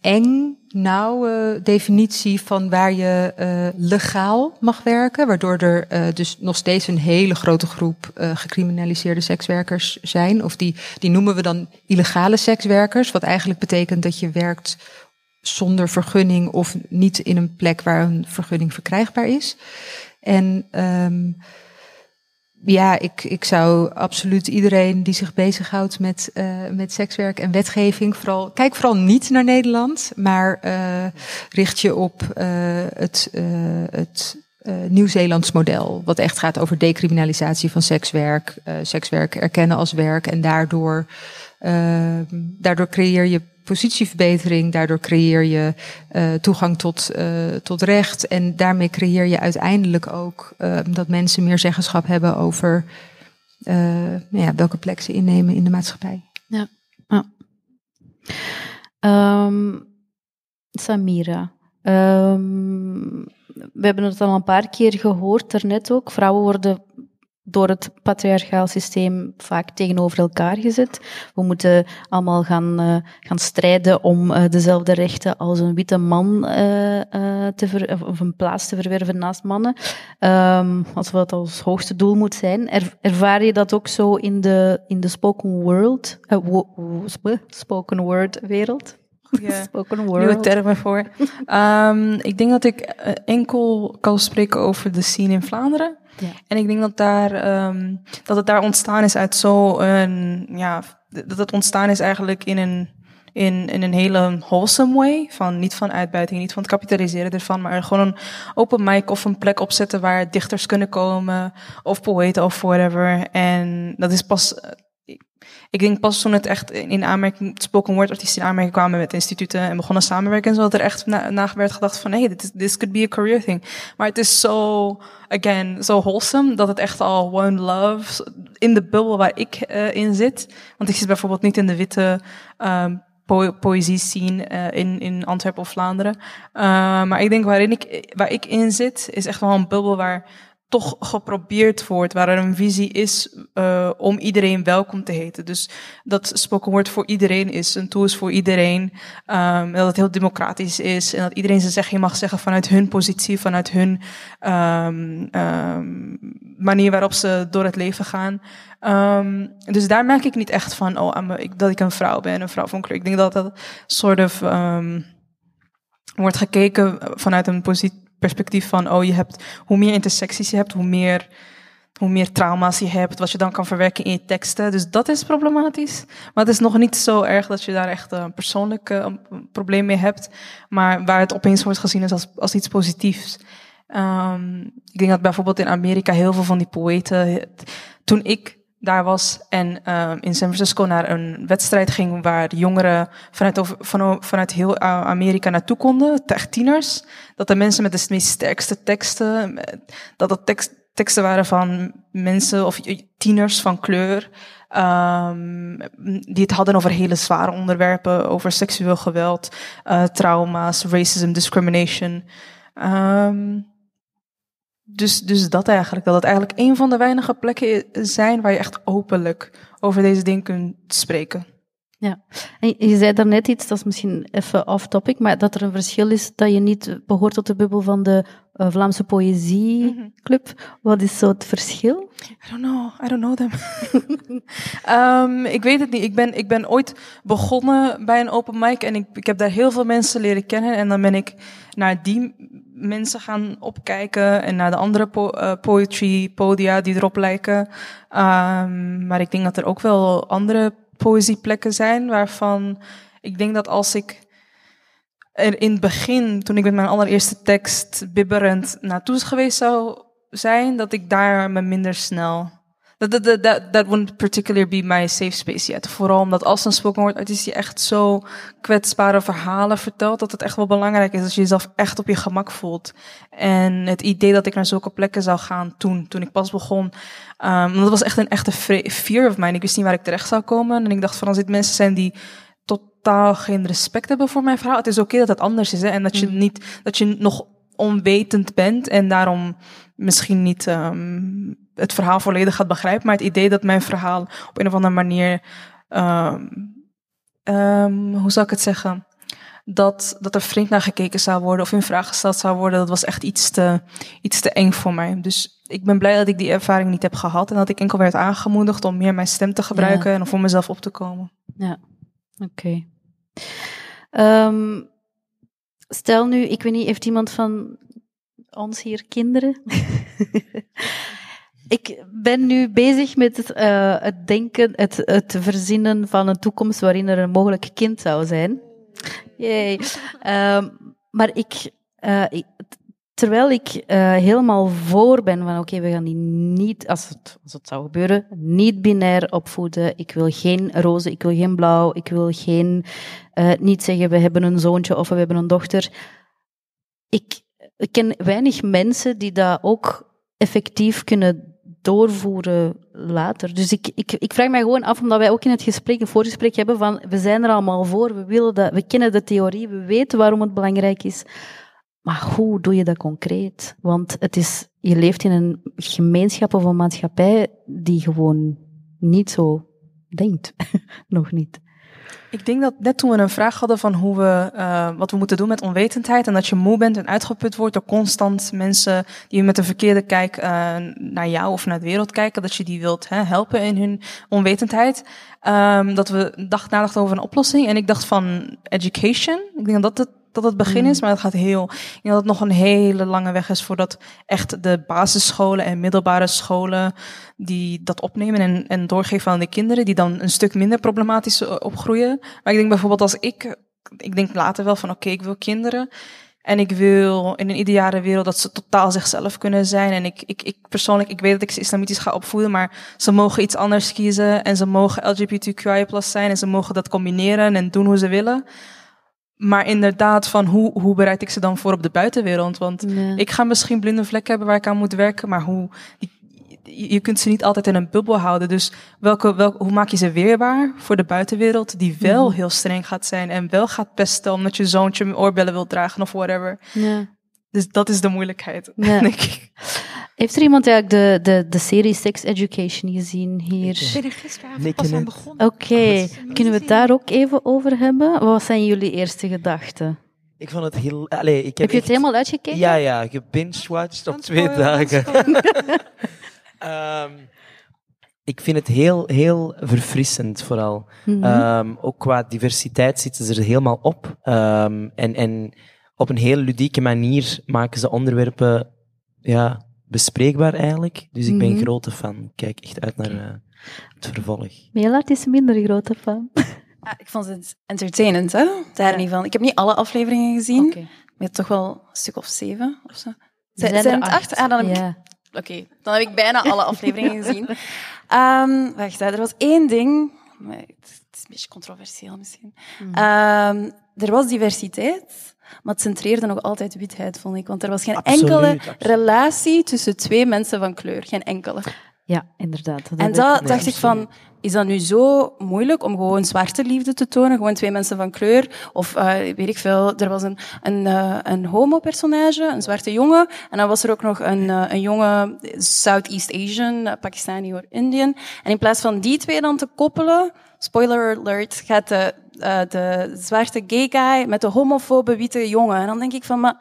eng, nauwe definitie van waar je uh, legaal mag werken. Waardoor er uh, dus nog steeds een hele grote groep uh, gecriminaliseerde sekswerkers zijn. Of die, die noemen we dan illegale sekswerkers. Wat eigenlijk betekent dat je werkt zonder vergunning of niet in een plek waar een vergunning verkrijgbaar is. En um, ja, ik, ik zou absoluut iedereen die zich bezighoudt met, uh, met sekswerk en wetgeving, vooral, kijk vooral niet naar Nederland, maar uh, richt je op uh, het, het Nieuw-Zeelands model, wat echt gaat over decriminalisatie van sekswerk, sekswerk erkennen als werk en daardoor, daardoor creëer je positieverbetering. Daardoor creëer je uh, toegang tot, uh, tot recht. En daarmee creëer je uiteindelijk ook uh, dat mensen meer zeggenschap hebben over nou ja, welke plek ze innemen in de maatschappij. Ja. Um, Samira. Um, we hebben het al een paar keer gehoord daarnet ook. Vrouwen worden door het patriarchaal systeem vaak tegenover elkaar gezet. We moeten allemaal gaan, uh, gaan strijden om uh, dezelfde rechten als een witte man uh, te ver, of een plaats te verwerven naast mannen. Um, als wat als hoogste doel moet zijn. Er, ervaar je dat ook zo in de, in de spoken world, spoken word wereld? Word. nieuwe termen voor. um, ik denk dat ik enkel kan spreken over de scene in Vlaanderen. Ja. En ik denk dat, daar, um, dat het daar ontstaan is uit zo'n, ja, dat het ontstaan is eigenlijk in een, in, in een hele wholesome way. Van, niet van uitbuiting, niet van het kapitaliseren ervan, maar gewoon een open mic of een plek opzetten waar dichters kunnen komen, of poëten of whatever. En dat is pas ik denk pas toen het echt in aanmerking, spoken word artiesten in aanmerking kwamen met instituten en begonnen samenwerken, zodat er echt na, werd gedacht van, hey, dit this could be a career thing. Maar het is zo, again, zo wholesome, dat het echt al one love, in de bubbel waar ik uh, in zit. Want ik zit bijvoorbeeld niet in de witte, po poëzie scene uh, in, in Antwerpen of Vlaanderen. Uh, maar ik denk waarin ik, waar ik in zit, is echt wel een bubbel waar toch geprobeerd wordt, waar er een visie is uh, om iedereen welkom te heten. Dus dat spoken word voor iedereen is, een tool is voor iedereen, um, dat het heel democratisch is en dat iedereen zijn zegje mag zeggen vanuit hun positie, vanuit hun um, um, manier waarop ze door het leven gaan. Dus daar merk ik niet echt van, oh, dat ik een vrouw ben, een vrouw van kleur. Ik denk dat dat soort of wordt gekeken vanuit een positie perspectief van, oh, je hebt, hoe meer intersecties je hebt, hoe meer, hoe meer trauma's je hebt, wat je dan kan verwerken in je teksten. Dus dat is problematisch. Maar het is nog niet zo erg dat je daar echt een persoonlijk probleem mee hebt. Maar waar het opeens wordt gezien is als, als iets positiefs. Ehm, ik denk dat bijvoorbeeld in Amerika heel veel van die poëten, toen ik daar was en ehm, in San Francisco naar een wedstrijd ging waar jongeren vanuit, vanuit heel Amerika naartoe konden, echt tieners, dat de mensen met de meest sterkste teksten, dat dat tekst, teksten waren van mensen of tieners van kleur, um, die het hadden over hele zware onderwerpen, over seksueel geweld, uh, trauma's, racism, discrimination. Um, dus, dus dat eigenlijk, dat het eigenlijk een van de weinige plekken zijn waar je echt openlijk over deze dingen kunt spreken. Ja, en je zei daarnet iets, dat is misschien even off-topic, maar dat er een verschil is dat je niet behoort tot de bubbel van de uh, Vlaamse Poëzieclub. Mhm. Wat is zo het verschil? I don't know, I don't know them. um, ik weet het niet. Ik ben, ik ben ooit begonnen bij een open mic en ik, ik heb daar heel veel mensen leren kennen en dan ben ik naar die mensen gaan opkijken en naar de andere uh, poetry podia die erop lijken. Um, maar ik denk dat er ook wel andere poëzieplekken zijn waarvan ik denk dat als ik er in het begin, toen ik met mijn allereerste tekst bibberend naartoe geweest zou zijn, dat ik daar me minder snel dat, dat, dat, dat wouldn't particularly be my safe space yet. Vooral omdat als een spoken word artiest die echt zo kwetsbare verhalen vertelt, dat het echt wel belangrijk is dat je jezelf echt op je gemak voelt. En het idee dat ik naar zulke plekken zou gaan toen, toen ik pas begon, um, dat was echt een echte fear of mine. Ik wist niet waar ik terecht zou komen. En ik dacht van als dit mensen zijn die totaal geen respect hebben voor mijn verhaal, het is oké dat het anders is. Hè? En dat je mm. niet, dat je nog onwetend bent en daarom misschien niet um, het verhaal volledig gaat begrijpen, maar het idee dat mijn verhaal op een of andere manier, um, um, hoe zou ik het zeggen, dat, dat er vreemd naar gekeken zou worden of in vraag gesteld zou worden, dat was echt iets te, iets te eng voor mij. Dus ik ben blij dat ik die ervaring niet heb gehad en dat ik enkel werd aangemoedigd om meer mijn stem te gebruiken en om voor mezelf op te komen. Ja, oké. Um, stel nu, ik weet niet, heeft iemand van ons hier kinderen? ik ben nu bezig met uh, het denken, het, het verzinnen van een toekomst waarin er een mogelijk kind zou zijn. Yay. Um, maar ik, uh, ik, terwijl ik uh, helemaal voor ben van oké, we gaan die niet, als het, als het zou gebeuren, niet binair opvoeden. Ik wil geen roze, ik wil geen blauw, ik wil geen, niet zeggen we hebben een zoontje of we hebben een dochter. Ik, ik ken weinig mensen die dat ook effectief kunnen doorvoeren later. Dus ik, ik, ik vraag mij gewoon af, omdat wij ook in het gesprek, een voorgesprek hebben van, we zijn er allemaal voor, we, willen dat, we kennen de theorie, we weten waarom het belangrijk is. Maar hoe doe je dat concreet? Want het is, je leeft in een gemeenschap of een maatschappij die gewoon niet zo denkt. Nog niet. Ik denk dat net toen we een vraag hadden van hoe we, uh, wat we moeten doen met onwetendheid en dat je moe bent en uitgeput wordt door constant mensen die met een verkeerde kijk uh, naar jou of naar de wereld kijken, dat je die wilt hè, helpen in hun onwetendheid. Um, dat we dacht, nadachten over een oplossing en ik dacht van education. Ik denk dat het dat het begin is, mm. maar het gaat heel. Ik denk dat het nog een hele lange weg is voordat echt de basisscholen en middelbare scholen die dat opnemen en, en doorgeven aan de kinderen, die dan een stuk minder problematisch eh, opgroeien. Maar ik denk bijvoorbeeld als ik, ik denk later wel van oké, ik wil kinderen. En ik wil in een ideale wereld dat ze totaal zichzelf kunnen zijn. En ik, ik, ik persoonlijk, ik weet dat ik ze islamitisch ga opvoeden, maar ze mogen iets anders kiezen. En ze mogen LGBTQI zijn en ze mogen dat combineren en doen hoe ze willen. Maar inderdaad, van hoe, hoe bereid ik ze dan voor op de buitenwereld? Want ik ga misschien blinde vlekken hebben waar ik aan moet werken, maar hoe, je kunt ze niet altijd in een bubbel houden. Dus welke, welke, hoe maak je ze weerbaar voor de buitenwereld, die wel mhm. heel streng gaat zijn en wel gaat pesten omdat je zoontje oorbellen wil dragen of whatever. Ja. Dus dat is de moeilijkheid, denk ik. Heeft er iemand eigenlijk de, de, de serie Sex Education gezien hier? Ik ben er gisteravond pas aan begonnen. Oké, kunnen we het daar ook even over hebben? Wat zijn jullie eerste gedachten? Ik vond het heel... Allez, ik heb, heb je het helemaal uitgekeken? Ja, ja. Ik heb binge-watched op twee dagen. um, ik vind het heel, heel verfrissend vooral. Mm um, ook qua diversiteit zitten ze er helemaal op. Um, en, en op een heel ludieke manier maken ze onderwerpen ja, bespreekbaar eigenlijk. Dus ik ben mm grote fan. Kijk echt uit naar uh, het vervolg. Melart is minder grote fan. Ah, ik vond het entertainend, hè? Daar niet van. Ik heb niet alle afleveringen gezien, okay. maar toch wel een stuk of zeven of zo. Zijn, er zijn acht? Ah, dan heb ik Ja. Oké, dan heb ik bijna alle afleveringen gezien. Ehm, wacht, er was één ding. Het is een beetje controversieel misschien. Hmm. Ehm, er was diversiteit, maar het centreerde nog altijd witheid, vond ik. Want er was geen Absoluut, enkele absoluut. relatie tussen twee mensen van kleur. Geen enkele. Ja, inderdaad. En dat ik- dacht ik van, is dat nu zo moeilijk om gewoon zwarte liefde te tonen? Gewoon twee mensen van kleur? Of eh, weet ik veel, er was een, een, eh, een homo-personage, een zwarte jongen. En dan was er ook nog een, eh, een jonge Southeast Asian, Pakistani of Indian. En in plaats van die twee dan te koppelen, spoiler alert, gaat de, eh, de zwarte gay guy met de homofobe witte jongen. En dan denk ik van, maar...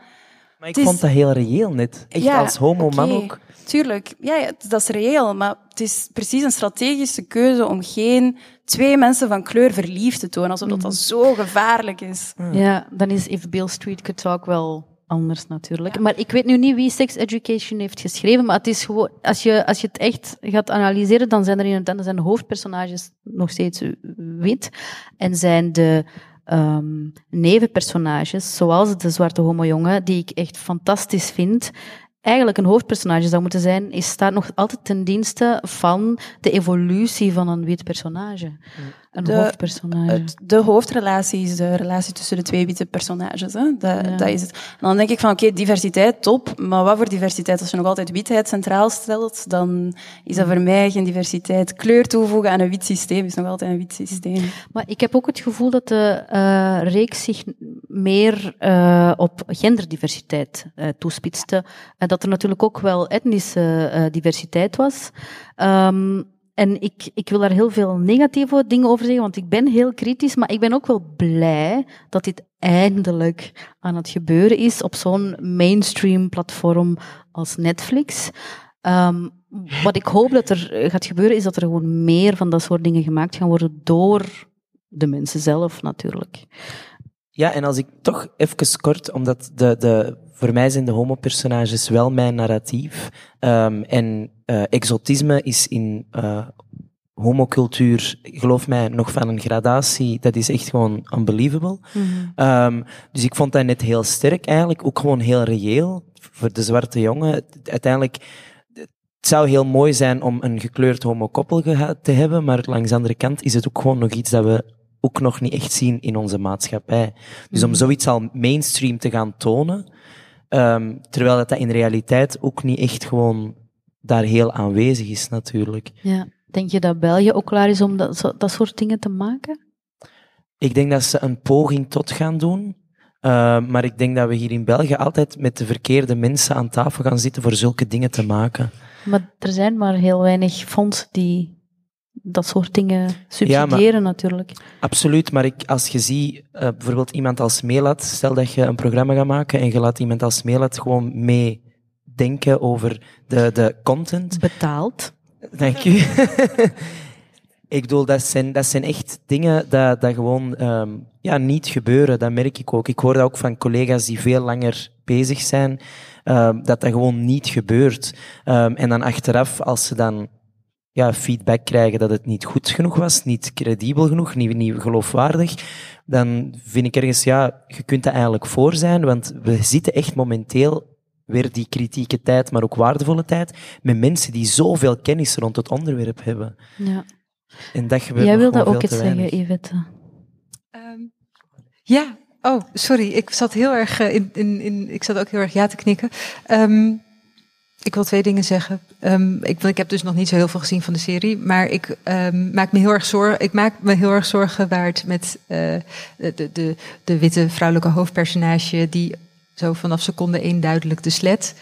Maar ik is- vond dat heel reëel net. Echt Ja, als homo-man ook. Tuurlijk, ja, ja, dat is reëel, maar het is precies een strategische keuze om geen twee mensen van kleur verliefd te tonen, alsof dat, dat zo gevaarlijk is. Ja, dan is If Bill Street Could Talk wel anders natuurlijk. Maar ik weet nu niet wie Sex Education heeft geschreven, maar het is gewoon, als je, als je het echt gaat analyseren, dan zijn er inderdaad dan zijn de hoofdpersonages nog steeds wit en zijn de ehm, nevenpersonages, zoals de zwarte homo-jongen, die ik echt fantastisch vind, eigenlijk een hoofdpersonage zou moeten zijn, is, staat nog altijd ten dienste van de evolutie van een wit personage. Een De- hoofdpersonage. Het, de hoofdrelatie is de relatie tussen de twee witte personages. Hè? Dat, Ja. dat is het. En dan denk ik van, oké, diversiteit, top. Maar wat voor diversiteit? Als je nog altijd witheid centraal stelt, dan is dat voor mij geen diversiteit. Kleur toevoegen aan een wit systeem is nog altijd een wit systeem. Maar ik heb ook het gevoel dat de eh, reeks zich meer eh, op genderdiversiteit eh, toespitste. En dat er natuurlijk ook wel etnische diversiteit was. Ehm, en ik, ik wil daar heel veel negatieve dingen over zeggen, want ik ben heel kritisch, maar ik ben ook wel blij dat dit eindelijk aan het gebeuren is op zo'n mainstream platform als Netflix. Ehm, wat ik hoop dat er eh, gaat gebeuren, is dat er gewoon meer van dat soort dingen gemaakt gaan worden door de mensen zelf natuurlijk. Ja, en als ik toch even kort, omdat de, de, voor mij zijn de homo-personages wel mijn narratief. Ehm, en eh, exotisme is in eh, homocultuur, geloof mij, nog van een gradatie. Dat is echt gewoon unbelievable. Ehm, dus ik vond dat net heel sterk eigenlijk, ook gewoon heel reëel voor de zwarte jongen. Uiteindelijk, het zou heel mooi zijn om een gekleurd homokoppel te hebben, maar langs de andere kant is het ook gewoon nog iets dat we ook nog niet echt zien in onze maatschappij. Dus om zoiets al mainstream te gaan tonen, ehm, terwijl dat, dat in realiteit ook niet echt gewoon daar heel aanwezig is natuurlijk. Ja. Denk je dat België ook klaar is om dat, dat soort dingen te maken? Ik denk dat ze een poging tot gaan doen. Uh, maar ik denk dat we hier in België altijd met de verkeerde mensen aan tafel gaan zitten voor zulke dingen te maken. Maar er zijn maar heel weinig fondsen die dat soort dingen subsidiëren natuurlijk. Absoluut, maar ik, als je ziet, uh, bijvoorbeeld iemand als Melat, stel dat je een programma gaat maken en je laat iemand als Melat gewoon mee denken over de, de content. Betaald. Dank u. ik bedoel, dat zijn, dat zijn echt dingen dat, dat gewoon um, ja, niet gebeuren. Dat merk ik ook. Ik hoor dat ook van collega's die veel langer bezig zijn, um, dat dat gewoon niet gebeurt. Um, en dan achteraf, als ze dan ja, feedback krijgen dat het niet goed genoeg was, niet credibel genoeg, niet, niet geloofwaardig, dan vind ik ergens, ja, je kunt dat eigenlijk voor zijn, want we zitten echt momenteel weer die kritieke tijd, maar ook waardevolle tijd, met mensen die zoveel kennis rond het onderwerp hebben. Ja. En dat gebeurt Jij wilde ook iets zeggen, Yvette. Um, ja, oh, sorry. Ik zat heel erg uh, in, in, in, ik zat ook heel erg ja te knikken. Um, ik wil twee dingen zeggen. Um, ik, ik heb dus nog niet zo heel veel gezien van de serie, maar ik um, maak me heel erg zorgen. Ik maak me heel erg zorgen waar het met uh, de, de, de witte vrouwelijke hoofdpersonage, die zo vanaf seconde één duidelijk de slet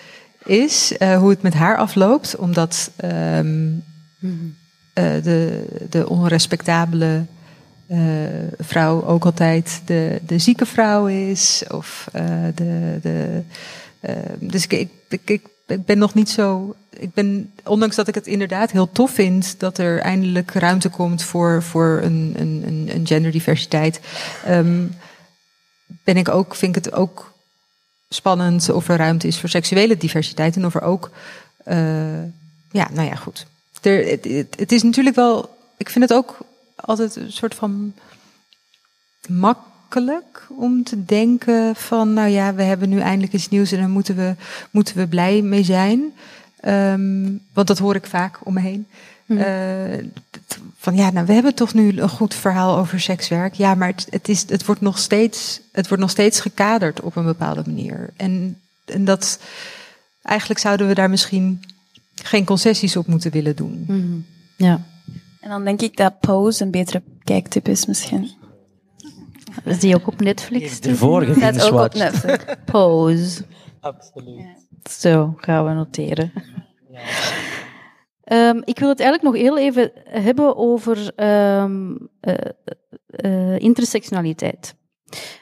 is, uh, hoe het met haar afloopt, omdat um, mm. de, de onrespectabele uh, vrouw ook altijd de, de zieke vrouw is. Of uh, de. de uh, dus ik, ik, ik, ik ben nog niet zo. Ik ben, ondanks dat ik het inderdaad heel tof vind dat er eindelijk ruimte komt voor, voor een, een, een genderdiversiteit, um, ben ik ook, vind ik het ook spannend of er ruimte is voor seksuele diversiteit en of er ook. Uh, ja, nou ja, goed. Er, het, het, is natuurlijk wel. Ik vind het ook altijd een soort van makkelijk om te denken van, nou ja, we hebben nu eindelijk iets nieuws en daar moeten we, moeten we blij mee zijn. Ehm, want dat hoor ik vaak om me heen. Mhm. Eh, van ja, nou, we hebben toch nu een goed verhaal over sekswerk. Ja, maar het, het, is, het, wordt, nog steeds, het wordt nog steeds gekaderd op een bepaalde manier. En, en dat eigenlijk zouden we daar misschien geen concessies op moeten willen doen. Mhm. Ja. En dan denk ik dat Pose een betere kijktip is misschien. Is die ook op Netflix? te Ervoor zien? Staat ook op. Netflix. Pose. Absoluut. Zo, gaan we noteren. Ehm, ik wil het eigenlijk nog heel even hebben over ehm, eh, eh, intersectionaliteit.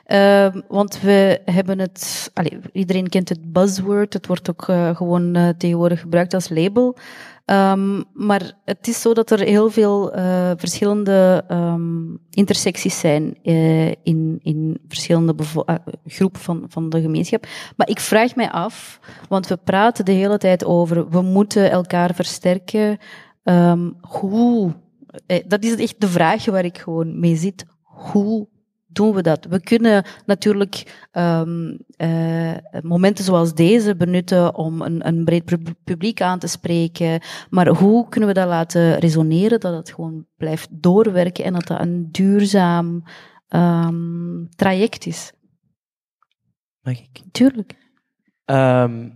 Ehm, want we hebben het, allee, iedereen kent het buzzword, het wordt ook eh, gewoon eh, tegenwoordig gebruikt als label. Ehm, maar het is zo dat er heel veel eh, verschillende ehm, intersecties zijn eh, in, in verschillende bevo- eh, groepen van, van de gemeenschap. Maar ik vraag mij af, want we praten de hele tijd over we moeten elkaar versterken. Ehm, hoe? Dat is echt de vraag waar ik gewoon mee zit. Hoe doen we dat? We kunnen natuurlijk ehm, eh, momenten zoals deze benutten om een, een breed pub- publiek aan te spreken. Maar hoe kunnen we dat laten resoneren, dat het gewoon blijft doorwerken en dat dat een duurzaam ehm, traject is? Mag ik? Tuurlijk. Ehm,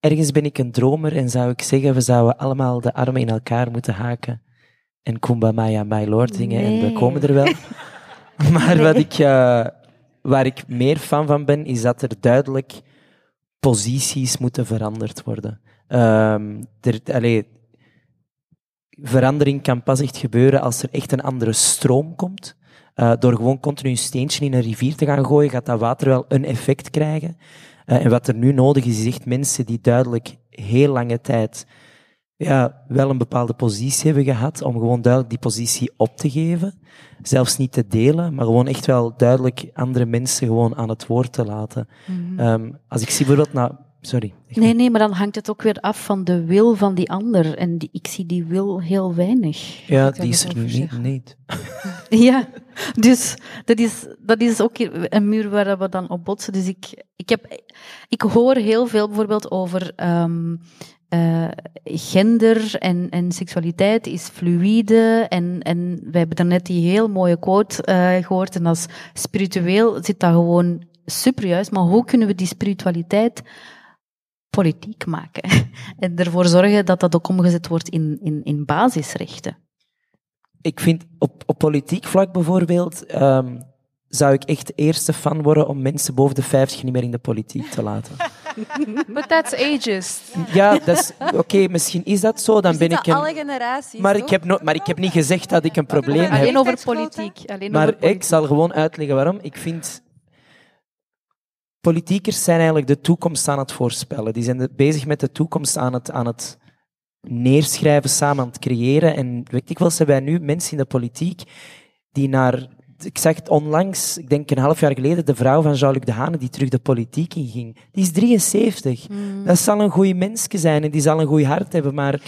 ergens ben ik een dromer en zou ik zeggen, we zouden allemaal de armen in elkaar moeten haken en Kumba Maya My Lord zingen en we komen er wel. maar wat ik, eh, waar ik meer fan van ben, is dat er duidelijk posities moeten veranderd worden. Ehm, er, allee, verandering kan pas echt gebeuren als er echt een andere stroom komt. Eh, door gewoon continu een steentje in een rivier te gaan gooien, gaat dat water wel een effect krijgen. Eh, en wat er nu nodig is, is echt mensen die duidelijk heel lange tijd ja, wel een bepaalde positie hebben gehad, om gewoon duidelijk die positie op te geven. Zelfs niet te delen, maar gewoon echt wel duidelijk andere mensen gewoon aan het woord te laten. Ehm, als ik zie bijvoorbeeld naar... Sorry. Nee, nee, maar dan hangt het ook weer af van de wil van die ander. En die, ik zie die wil heel weinig. Ja, die is er niet. niet. Ja, dus dat is, dat is ook een muur waar we dan op botsen. Dus ik, ik, heb, ik hoor heel veel bijvoorbeeld over ehm, eh, gender en, en seksualiteit is fluïde. En, en we hebben daarnet die heel mooie quote eh, gehoord. En als spiritueel zit dat gewoon super juist. Maar hoe kunnen we die spiritualiteit politiek maken? en ervoor zorgen dat dat ook omgezet wordt in, in, in basisrechten. Ik vind op, op politiek vlak bijvoorbeeld, ehm, zou ik echt eerste fan worden om mensen boven de 50 niet meer in de politiek te laten. But that's ageist. Ja, dat is, oké, misschien is dat zo, dan ben ik een... alle generaties. Maar ik, heb no, maar ik heb niet gezegd dat ik een probleem heb. Alleen over politiek. Alleen Maar over ik politiek. zal gewoon uitleggen waarom. Ik vind. Politiekers zijn eigenlijk de toekomst aan het voorspellen. Die zijn de- bezig met de toekomst aan het, aan het neerschrijven, samen aan het creëren. En weet ik wel, hebben wij nu mensen in de politiek die naar. Ik zag het onlangs, ik denk een half jaar geleden, de vrouw van Jean-Luc Dehane die terug de politiek inging. Die is 73. Dat zal een goeie mensje zijn en die zal een goed hart hebben, maar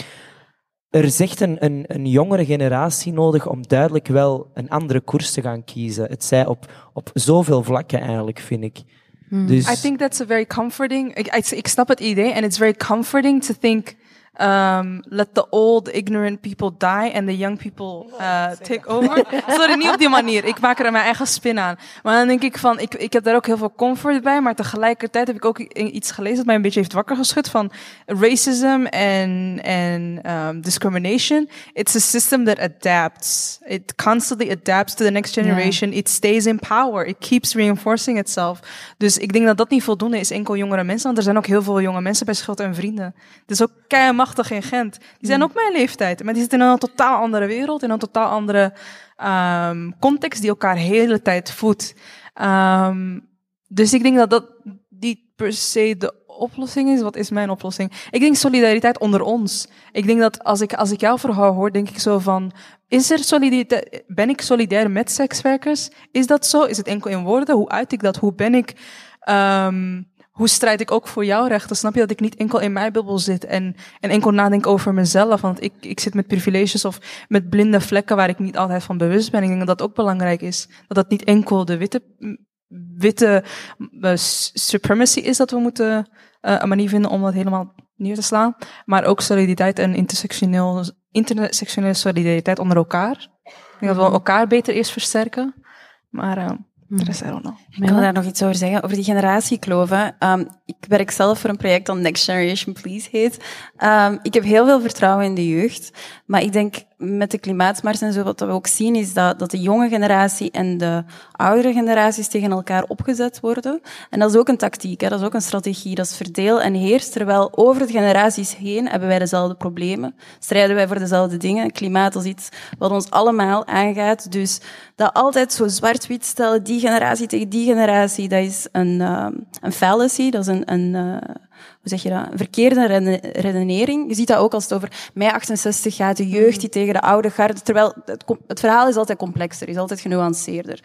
er is echt een, een, een jongere generatie nodig om duidelijk wel een andere koers te gaan kiezen. Het zij op, op zoveel vlakken eigenlijk, vind ik. Dus, I think that's a very comforting. Ik, ik, ik snap het idee, and it's very comforting to think. Um, let the old ignorant people die and the young people uh, take over. Sorry, niet op die manier. Ik maak er mijn eigen spin aan. Maar dan denk ik van, ik, ik heb daar ook heel veel comfort bij, maar tegelijkertijd heb ik ook iets gelezen dat mij een beetje heeft wakker geschud van racism and, and um, discrimination. It's a system that adapts. It constantly adapts to the next generation. It stays in power. It keeps reinforcing itself. Dus ik denk dat dat niet voldoende is, enkel jongere mensen. Want er zijn ook heel veel jonge mensen bij Schuld en Vrienden. Het is ook keimachtig in Gent. Die zijn ook mijn leeftijd. Maar die zitten in een totaal andere wereld. In een totaal andere ehm, context die elkaar de hele tijd voedt. Ehm, dus ik denk dat dat niet per se de oplossing is. Wat is mijn oplossing? Ik denk solidariteit onder ons. Ik denk dat als ik, als ik jouw verhaal hoor, denk ik zo van... Is er solidariteit? Ben ik solidair met sekswerkers? Is dat zo? Is het enkel in woorden? Hoe uit ik dat? Hoe ben ik... ehm, hoe strijd ik ook voor jouw rechten? Snap je dat ik niet enkel in mijn bubbel zit en, en enkel nadenk over mezelf? Want ik, ik zit met privileges of met blinde vlekken waar ik niet altijd van bewust ben. Ik denk dat dat ook belangrijk is. Dat dat niet enkel de witte, witte uh, supremacy is dat we moeten uh, een manier vinden om dat helemaal neer te slaan. Maar ook solidariteit en intersectioneel, intersectionele solidariteit onder elkaar. Ik denk dat we elkaar beter eerst versterken. Maar uh, er is I don't know. Ik wil daar nog iets over zeggen, over die generatiekloven. Um, ik werk zelf voor een project dat Next Generation Please heet. Um, ik heb heel veel vertrouwen in de jeugd. Maar ik denk met de klimaatmars en zo, wat we ook zien, is dat, dat de jonge generatie en de oudere generaties tegen elkaar opgezet worden. En dat is ook een tactiek, hè, dat is ook een strategie. Dat is verdeel en heers. Terwijl over de generaties heen hebben wij dezelfde problemen. Strijden wij voor dezelfde dingen. Klimaat is iets wat ons allemaal aangaat. Dus dat altijd zo zwart-wit stellen, die generatie tegen die generatie, dat is een, uh, een fallacy, dat is een, een uh, hoe zeg je dat, een verkeerde redenering. Je ziet dat ook als het over mei 68 gaat, de jeugd die tegen de oude garde, terwijl het, het verhaal is altijd complexer, is altijd genuanceerder.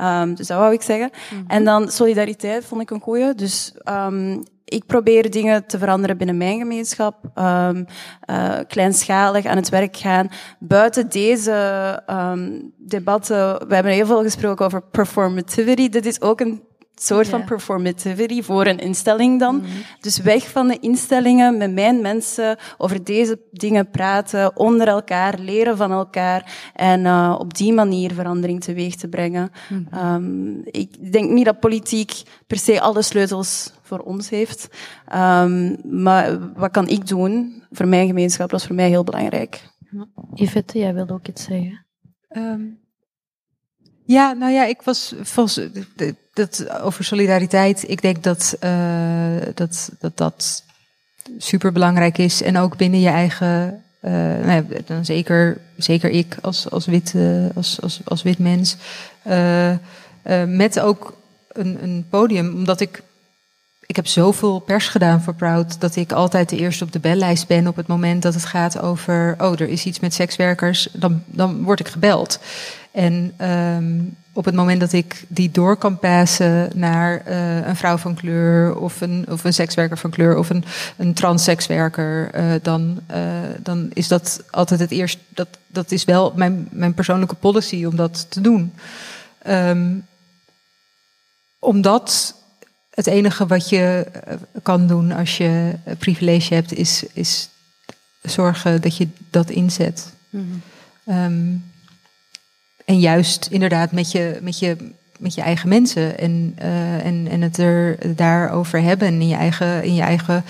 Um, dus dat wou ik zeggen. Mm -hmm. En dan solidariteit vond ik een goeie. Dus um, ik probeer dingen te veranderen binnen mijn gemeenschap, um, uh, kleinschalig aan het werk gaan. Buiten deze um, debatten, we hebben heel veel gesproken over performativity. Dit is ook een soort ja. van performativity voor een instelling dan. Mm -hmm. Dus weg van de instellingen, met mijn mensen over deze dingen praten, onder elkaar, leren van elkaar en uh, op die manier verandering teweeg te brengen. Mm -hmm. um, ik denk niet dat politiek per se alle sleutels voor ons heeft. Um, maar wat kan ik doen voor mijn gemeenschap? Dat is voor mij heel belangrijk. Yvette, jij wilde ook iets zeggen. Um, ja, nou ja, ik was volgens dat over solidariteit. Ik denk dat uh, dat, dat dat super belangrijk is en ook binnen je eigen. Uh, nou ja, dan zeker, zeker ik als, als, wit, uh, als, als, als wit mens. met ook een, een podium, omdat ik ik heb zoveel pers gedaan voor Proud dat ik altijd de eerste op de bellijst ben op het moment dat het gaat over, oh, er is iets met sekswerkers, dan, dan word ik gebeld. En um, op het moment dat ik die door kan passen naar uh, een vrouw van kleur of een, of een sekswerker van kleur of een, een transsekswerker, uh, dan, uh, dan is dat altijd het eerst. Dat, dat is wel mijn, mijn persoonlijke policy om dat te doen. Um, omdat het enige wat je kan doen als je privilege hebt, is, is zorgen dat je dat inzet. Mm -hmm. um, en juist inderdaad met je, met je, met je eigen mensen en, uh, en, en het er daarover hebben in je eigen, in je eigen,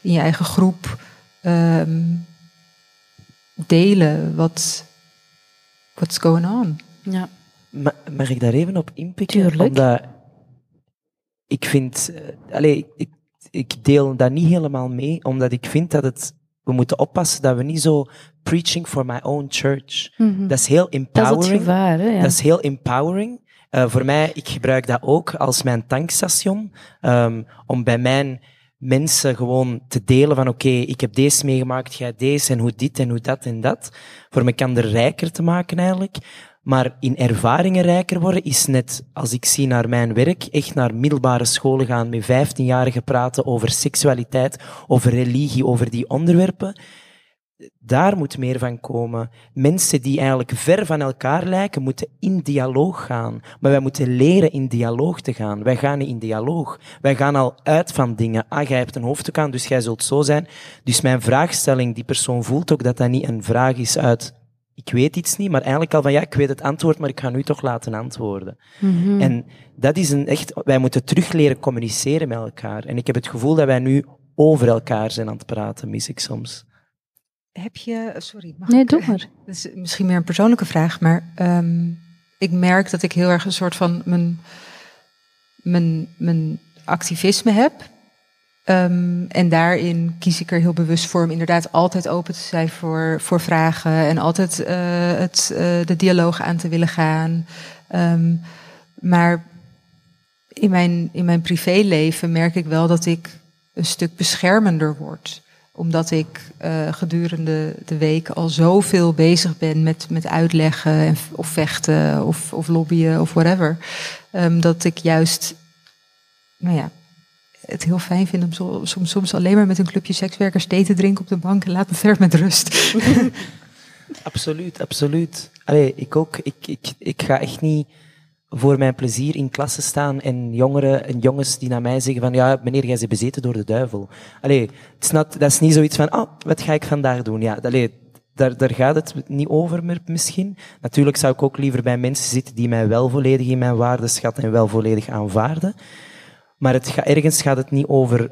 in je eigen groep um, delen wat what's going on. Ja. Ma mag ik daar even op inpikken? Tuurlijk. Omdat ik vind, uh, allez, ik, ik deel dat niet helemaal mee, omdat ik vind dat het we moeten oppassen dat we niet zo preaching for my own church. Mhm. Mm -hmm. Dat is heel empowering. Dat is het gevaar, hè? Ja. Dat is heel empowering. Uh, voor mij, ik gebruik dat ook als mijn tankstation, um, om bij mijn mensen gewoon te delen van oké, okay, ik heb deze meegemaakt, jij deze, en hoe dit en hoe dat en dat. Voor me kan er rijker te maken eigenlijk. Maar in ervaringen rijker worden is net, als ik zie naar mijn werk, echt naar middelbare scholen gaan, met 15-jarigen praten over seksualiteit, over religie, over die onderwerpen. Daar moet meer van komen. Mensen die eigenlijk ver van elkaar lijken, moeten in dialoog gaan. Maar wij moeten leren in dialoog te gaan. Wij gaan niet in dialoog. Wij gaan al uit van dingen. Ah, jij hebt een hoofddoek aan, dus jij zult zo zijn. Dus mijn vraagstelling, die persoon voelt ook dat dat niet een vraag is uit ik weet iets niet, maar eigenlijk al van ja, ik weet het antwoord, maar ik ga nu toch laten antwoorden. Mm -hmm. En dat is een echt, wij moeten terug leren communiceren met elkaar. En ik heb het gevoel dat wij nu over elkaar zijn aan het praten, mis ik soms. Heb je, sorry, mag nee, ik, doe maar. Dat is misschien meer een persoonlijke vraag, maar um, ik merk dat ik heel erg een soort van mijn, mijn, mijn activisme heb. Um, en daarin kies ik er heel bewust voor om inderdaad altijd open te zijn voor, voor vragen en altijd uh, het, uh, de dialoog aan te willen gaan. Um, maar in mijn, in mijn privéleven merk ik wel dat ik een stuk beschermender word. Omdat ik uh, gedurende de week al zoveel bezig ben met, met uitleggen en, of vechten of, of lobbyen of whatever. Um, dat ik juist, nou ja, het heel fijn vind om soms, soms alleen maar met een clubje sekswerkers thee te drinken op de bank en laat me verder met rust. Absoluut, absoluut. Allee, ik ook. Ik, ik, ik ga echt niet voor mijn plezier in klassen staan en jongeren en jongens die naar mij zeggen van ja, meneer, jij bent bezeten door de duivel. Allee, het is dat is niet zoiets van, oh, wat ga ik vandaag doen? Ja, allee, daar, daar gaat het niet over misschien. Natuurlijk zou ik ook liever bij mensen zitten die mij wel volledig in mijn waarde schatten en wel volledig aanvaarden. Maar het ergens gaat het niet over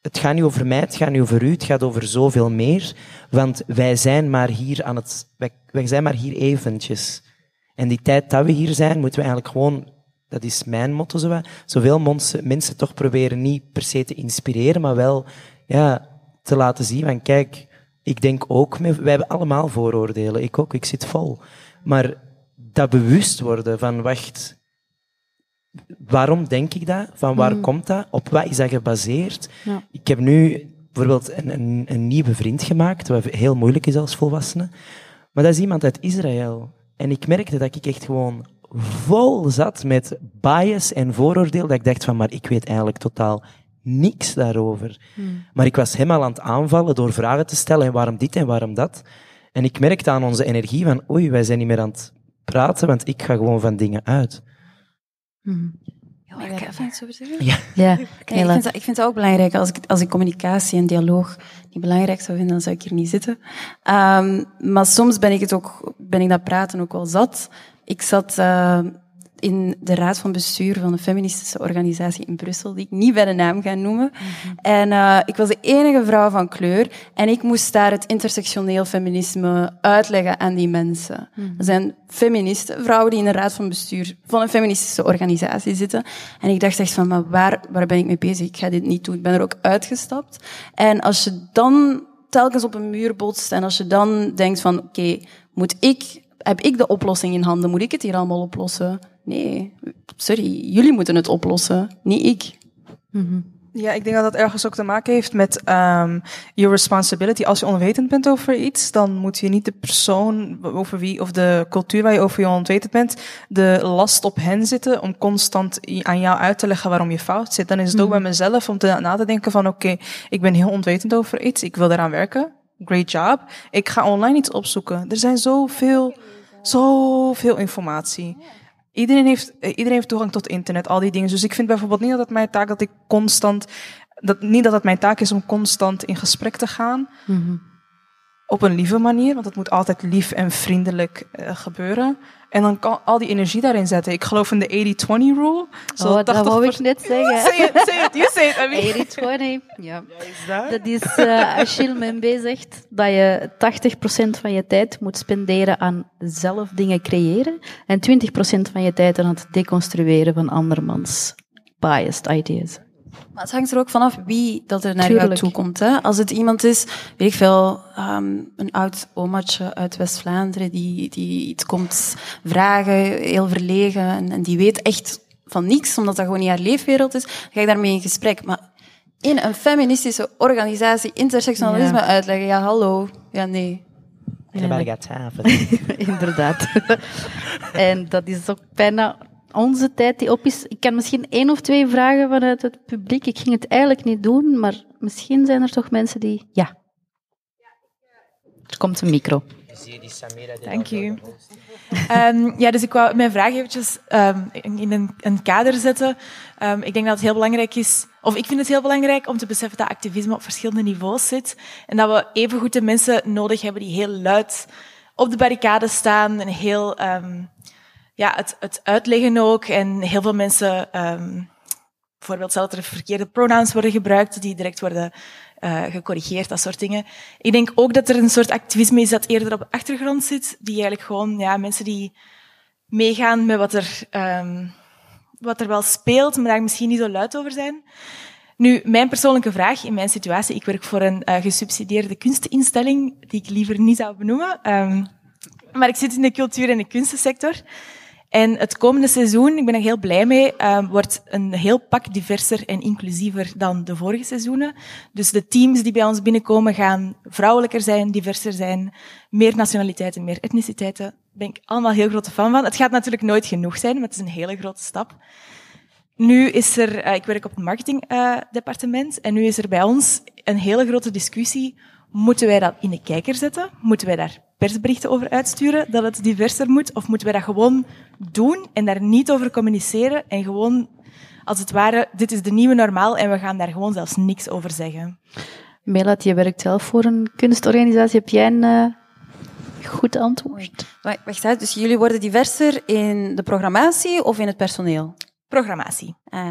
het gaat niet over mij, het gaat niet over u, het gaat over zoveel meer. Want wij zijn maar hier aan het, wij zijn maar hier eventjes. En die tijd dat we hier zijn, moeten we eigenlijk gewoon, dat is mijn motto, zo, zoveel mensen, mensen toch proberen niet per se te inspireren, maar wel ja, te laten zien van kijk, ik denk ook, wij hebben allemaal vooroordelen, ik ook, ik zit vol. Maar dat bewust worden van wacht, waarom denk ik dat? Van waar Mm. komt dat? Op wat is dat gebaseerd? Ja. Ik heb nu bijvoorbeeld een, een, een nieuwe vriend gemaakt, wat heel moeilijk is als volwassene. Maar dat is iemand uit Israël. En ik merkte dat ik echt gewoon vol zat met bias en vooroordeel. Dat ik dacht van, maar ik weet eigenlijk totaal niks daarover. Maar ik was hem al aan het aanvallen door vragen te stellen. En waarom dit en waarom dat? En ik merkte aan onze energie van, oei, wij zijn niet meer aan het praten, want ik ga gewoon van dingen uit. Mhm. Over zeggen? Ja. Ja, Kijk, ik, vind dat, ik vind dat ook belangrijk. Als ik, als ik communicatie en dialoog niet belangrijk zou vinden, dan zou ik hier niet zitten. Ehm, maar soms ben ik, het ook, ben ik dat praten ook wel zat. Ik zat eh, in de raad van bestuur van een feministische organisatie in Brussel, die ik niet bij de naam ga noemen. En eh, ik was de enige vrouw van kleur en ik moest daar het intersectioneel feminisme uitleggen aan die mensen. Er zijn feministen, vrouwen die in de raad van bestuur van een feministische organisatie zitten. En ik dacht echt van, maar waar, waar ben ik mee bezig? Ik ga dit niet doen. Ik ben er ook uitgestapt. En als je dan telkens op een muur botst en als je dan denkt van, oké, moet ik, heb ik de oplossing in handen? Moet ik het hier allemaal oplossen? Nee, sorry, jullie moeten het oplossen, niet ik. Ja, ik denk dat dat ergens ook te maken heeft met um, your responsibility. Als je onwetend bent over iets, dan moet je niet de persoon over wie, of de cultuur waar je over je onwetend bent, de last op hen zitten om constant aan jou uit te leggen waarom je fout zit. Dan is het ook bij mezelf om te, na te denken van oké, okay, ik ben heel onwetend over iets, ik wil daaraan werken. Great job. Ik ga online iets opzoeken. Er zijn zoveel, zoveel informatie. Iedereen heeft, iedereen heeft toegang tot internet, al die dingen. Dus ik vind bijvoorbeeld niet dat het mijn taak dat ik constant, dat, niet dat het mijn taak is om constant in gesprek te gaan. -hmm. Op een lieve manier, want het moet altijd lief en vriendelijk uh, gebeuren. En dan kan al die energie daarin zetten. Ik geloof in de 80-20 rule. Zo oh, dat wou ik net zeggen. say it, say it, you say it. I mean. 80-20, ja. Is dat? dat is, uh, Achille Membe zegt dat je 80% van je tijd moet spenderen aan zelf dingen creëren en 20% van je tijd aan het deconstrueren van andermans biased ideas. Maar het hangt er ook vanaf wie dat er naar Tuurlijk. jou toe komt. Hè? Als het iemand is, weet ik veel, um, een oud omaatje uit West-Vlaanderen die, die iets komt vragen, heel verlegen, en, en, die weet echt van niks, omdat dat gewoon niet haar leefwereld is, dan ga ik daarmee in gesprek. Maar in een feministische organisatie intersectionalisme ja. uitleggen, ja hallo, ja nee. Ja. Inderdaad. en dat is ook bijna onze tijd die op is. Ik kan misschien één of twee vragen vanuit het publiek. Ik ging het eigenlijk niet doen, maar misschien zijn er toch mensen die. Ja. Er komt een micro. Dank u. Um, ja, dus ik wou mijn vraag eventjes um, in een, een, kader zetten. Um, ik denk dat het heel belangrijk is, of ik vind het heel belangrijk om te beseffen dat activisme op verschillende niveaus zit. En dat we evengoed de mensen nodig hebben die heel luid op de barricade staan en heel ja, het, het uitleggen ook. En heel veel mensen, um, bijvoorbeeld zelfs dat er verkeerde pronouns worden gebruikt, die direct worden uh, gecorrigeerd, dat soort dingen. Ik denk ook dat er een soort activisme is dat eerder op de achtergrond zit, die eigenlijk gewoon, ja, mensen die meegaan met wat er, um, wat er wel speelt, maar daar misschien niet zo luid over zijn. Nu, mijn persoonlijke vraag in mijn situatie, ik werk voor een uh, gesubsidieerde kunstinstelling, die ik liever niet zou benoemen, um, maar ik zit in de cultuur- en de kunstensector. En het komende seizoen, ik ben er heel blij mee, uh, wordt een heel pak diverser en inclusiever dan de vorige seizoenen. Dus de teams die bij ons binnenkomen gaan vrouwelijker zijn, diverser zijn, meer nationaliteiten, meer etniciteiten. Daar ben ik allemaal heel grote fan van. Het gaat natuurlijk nooit genoeg zijn, maar het is een hele grote stap. nu is er, eh, ik werk op het marketingdepartement, en nu is er bij ons een hele grote discussie. Moeten wij dat in de kijker zetten? Moeten wij daar persberichten over uitsturen dat het diverser moet? Of moeten wij dat gewoon doen en daar niet over communiceren en gewoon, als het ware, dit is de nieuwe normaal en we gaan daar gewoon zelfs niks over zeggen? Melat, je werkt zelf voor een kunstorganisatie. Heb jij een uh, goed antwoord? Wacht, dus jullie worden diverser in de programmatie of in het personeel? Programmatie. Ah,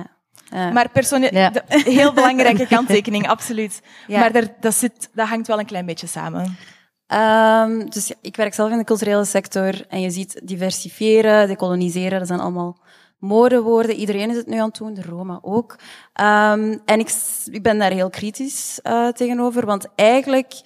ah. Maar personeel, ja. heel belangrijke kanttekening, absoluut. Ja. Maar daar, dat, zit, dat hangt wel een klein beetje samen. Um, dus ik werk zelf in de culturele sector en je ziet diversifiëren, decoloniseren, dat zijn allemaal modewoorden. Iedereen is het nu aan het doen, de Roma ook. Um, en ik, ik ben daar heel kritisch uh, tegenover, want eigenlijk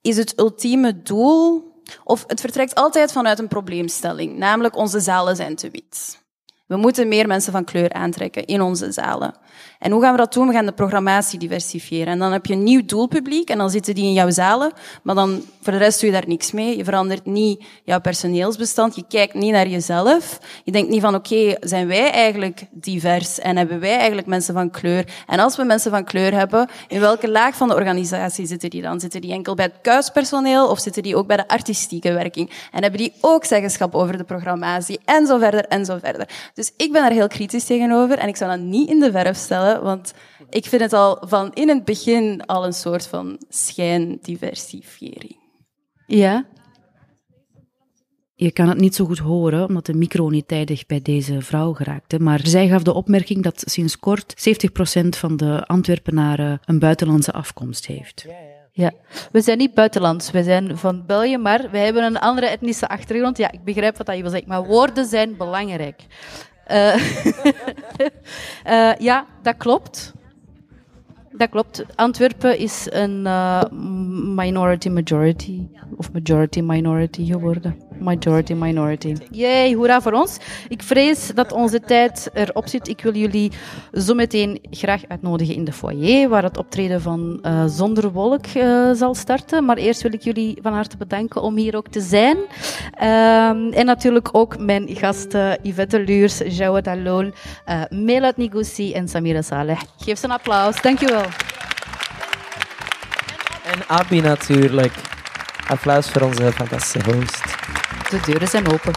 is het ultieme doel, of het vertrekt altijd vanuit een probleemstelling, namelijk onze zalen zijn te wit. We moeten meer mensen van kleur aantrekken in onze zalen. En hoe gaan we dat doen? We gaan de programmatie diversifiëren. En dan heb je een nieuw doelpubliek en dan zitten die in jouw zalen. Maar dan, voor de rest doe je daar niks mee. Je verandert niet jouw personeelsbestand. Je kijkt niet naar jezelf. Je denkt niet van, oké, zijn wij eigenlijk divers? En hebben wij eigenlijk mensen van kleur? En als we mensen van kleur hebben, in welke laag van de organisatie zitten die dan? Zitten die enkel bij het kuispersoneel of zitten die ook bij de artistieke werking? En hebben die ook zeggenschap over de programmatie? En zo verder, en zo verder. Dus ik ben daar heel kritisch tegenover en ik zou dat niet in de verf stellen, want ik vind het al van in het begin al een soort van schijndiversifiering. Ja. Je kan het niet zo goed horen, omdat de micro niet tijdig bij deze vrouw geraakte. Maar zij gaf de opmerking dat sinds kort 70% van de Antwerpenaren een buitenlandse afkomst heeft. Ja, we zijn niet buitenlands, we zijn van België, maar we hebben een andere etnische achtergrond. Ja, ik begrijp wat je wil zeggen, maar woorden zijn belangrijk. Uh, uh, ja, dat klopt. Dat klopt. Antwerpen is een uh, minority majority, of majority minority geworden. Majority minority. Jee, hoera voor ons. Ik vrees dat onze tijd erop zit. Ik wil jullie zo meteen graag uitnodigen in de foyer, waar het optreden van uh, Zonder Wolk uh, zal starten. Maar eerst wil ik jullie van harte bedanken om hier ook te zijn. Um, en natuurlijk ook mijn gasten Yvette Luurs, Jawad Alol, uh, Melat Nigoussi en Samira Saleh. Geef ze een applaus. Dankjewel. En Abi natuurlijk. Applaus voor onze fantastische host. De deuren zijn open.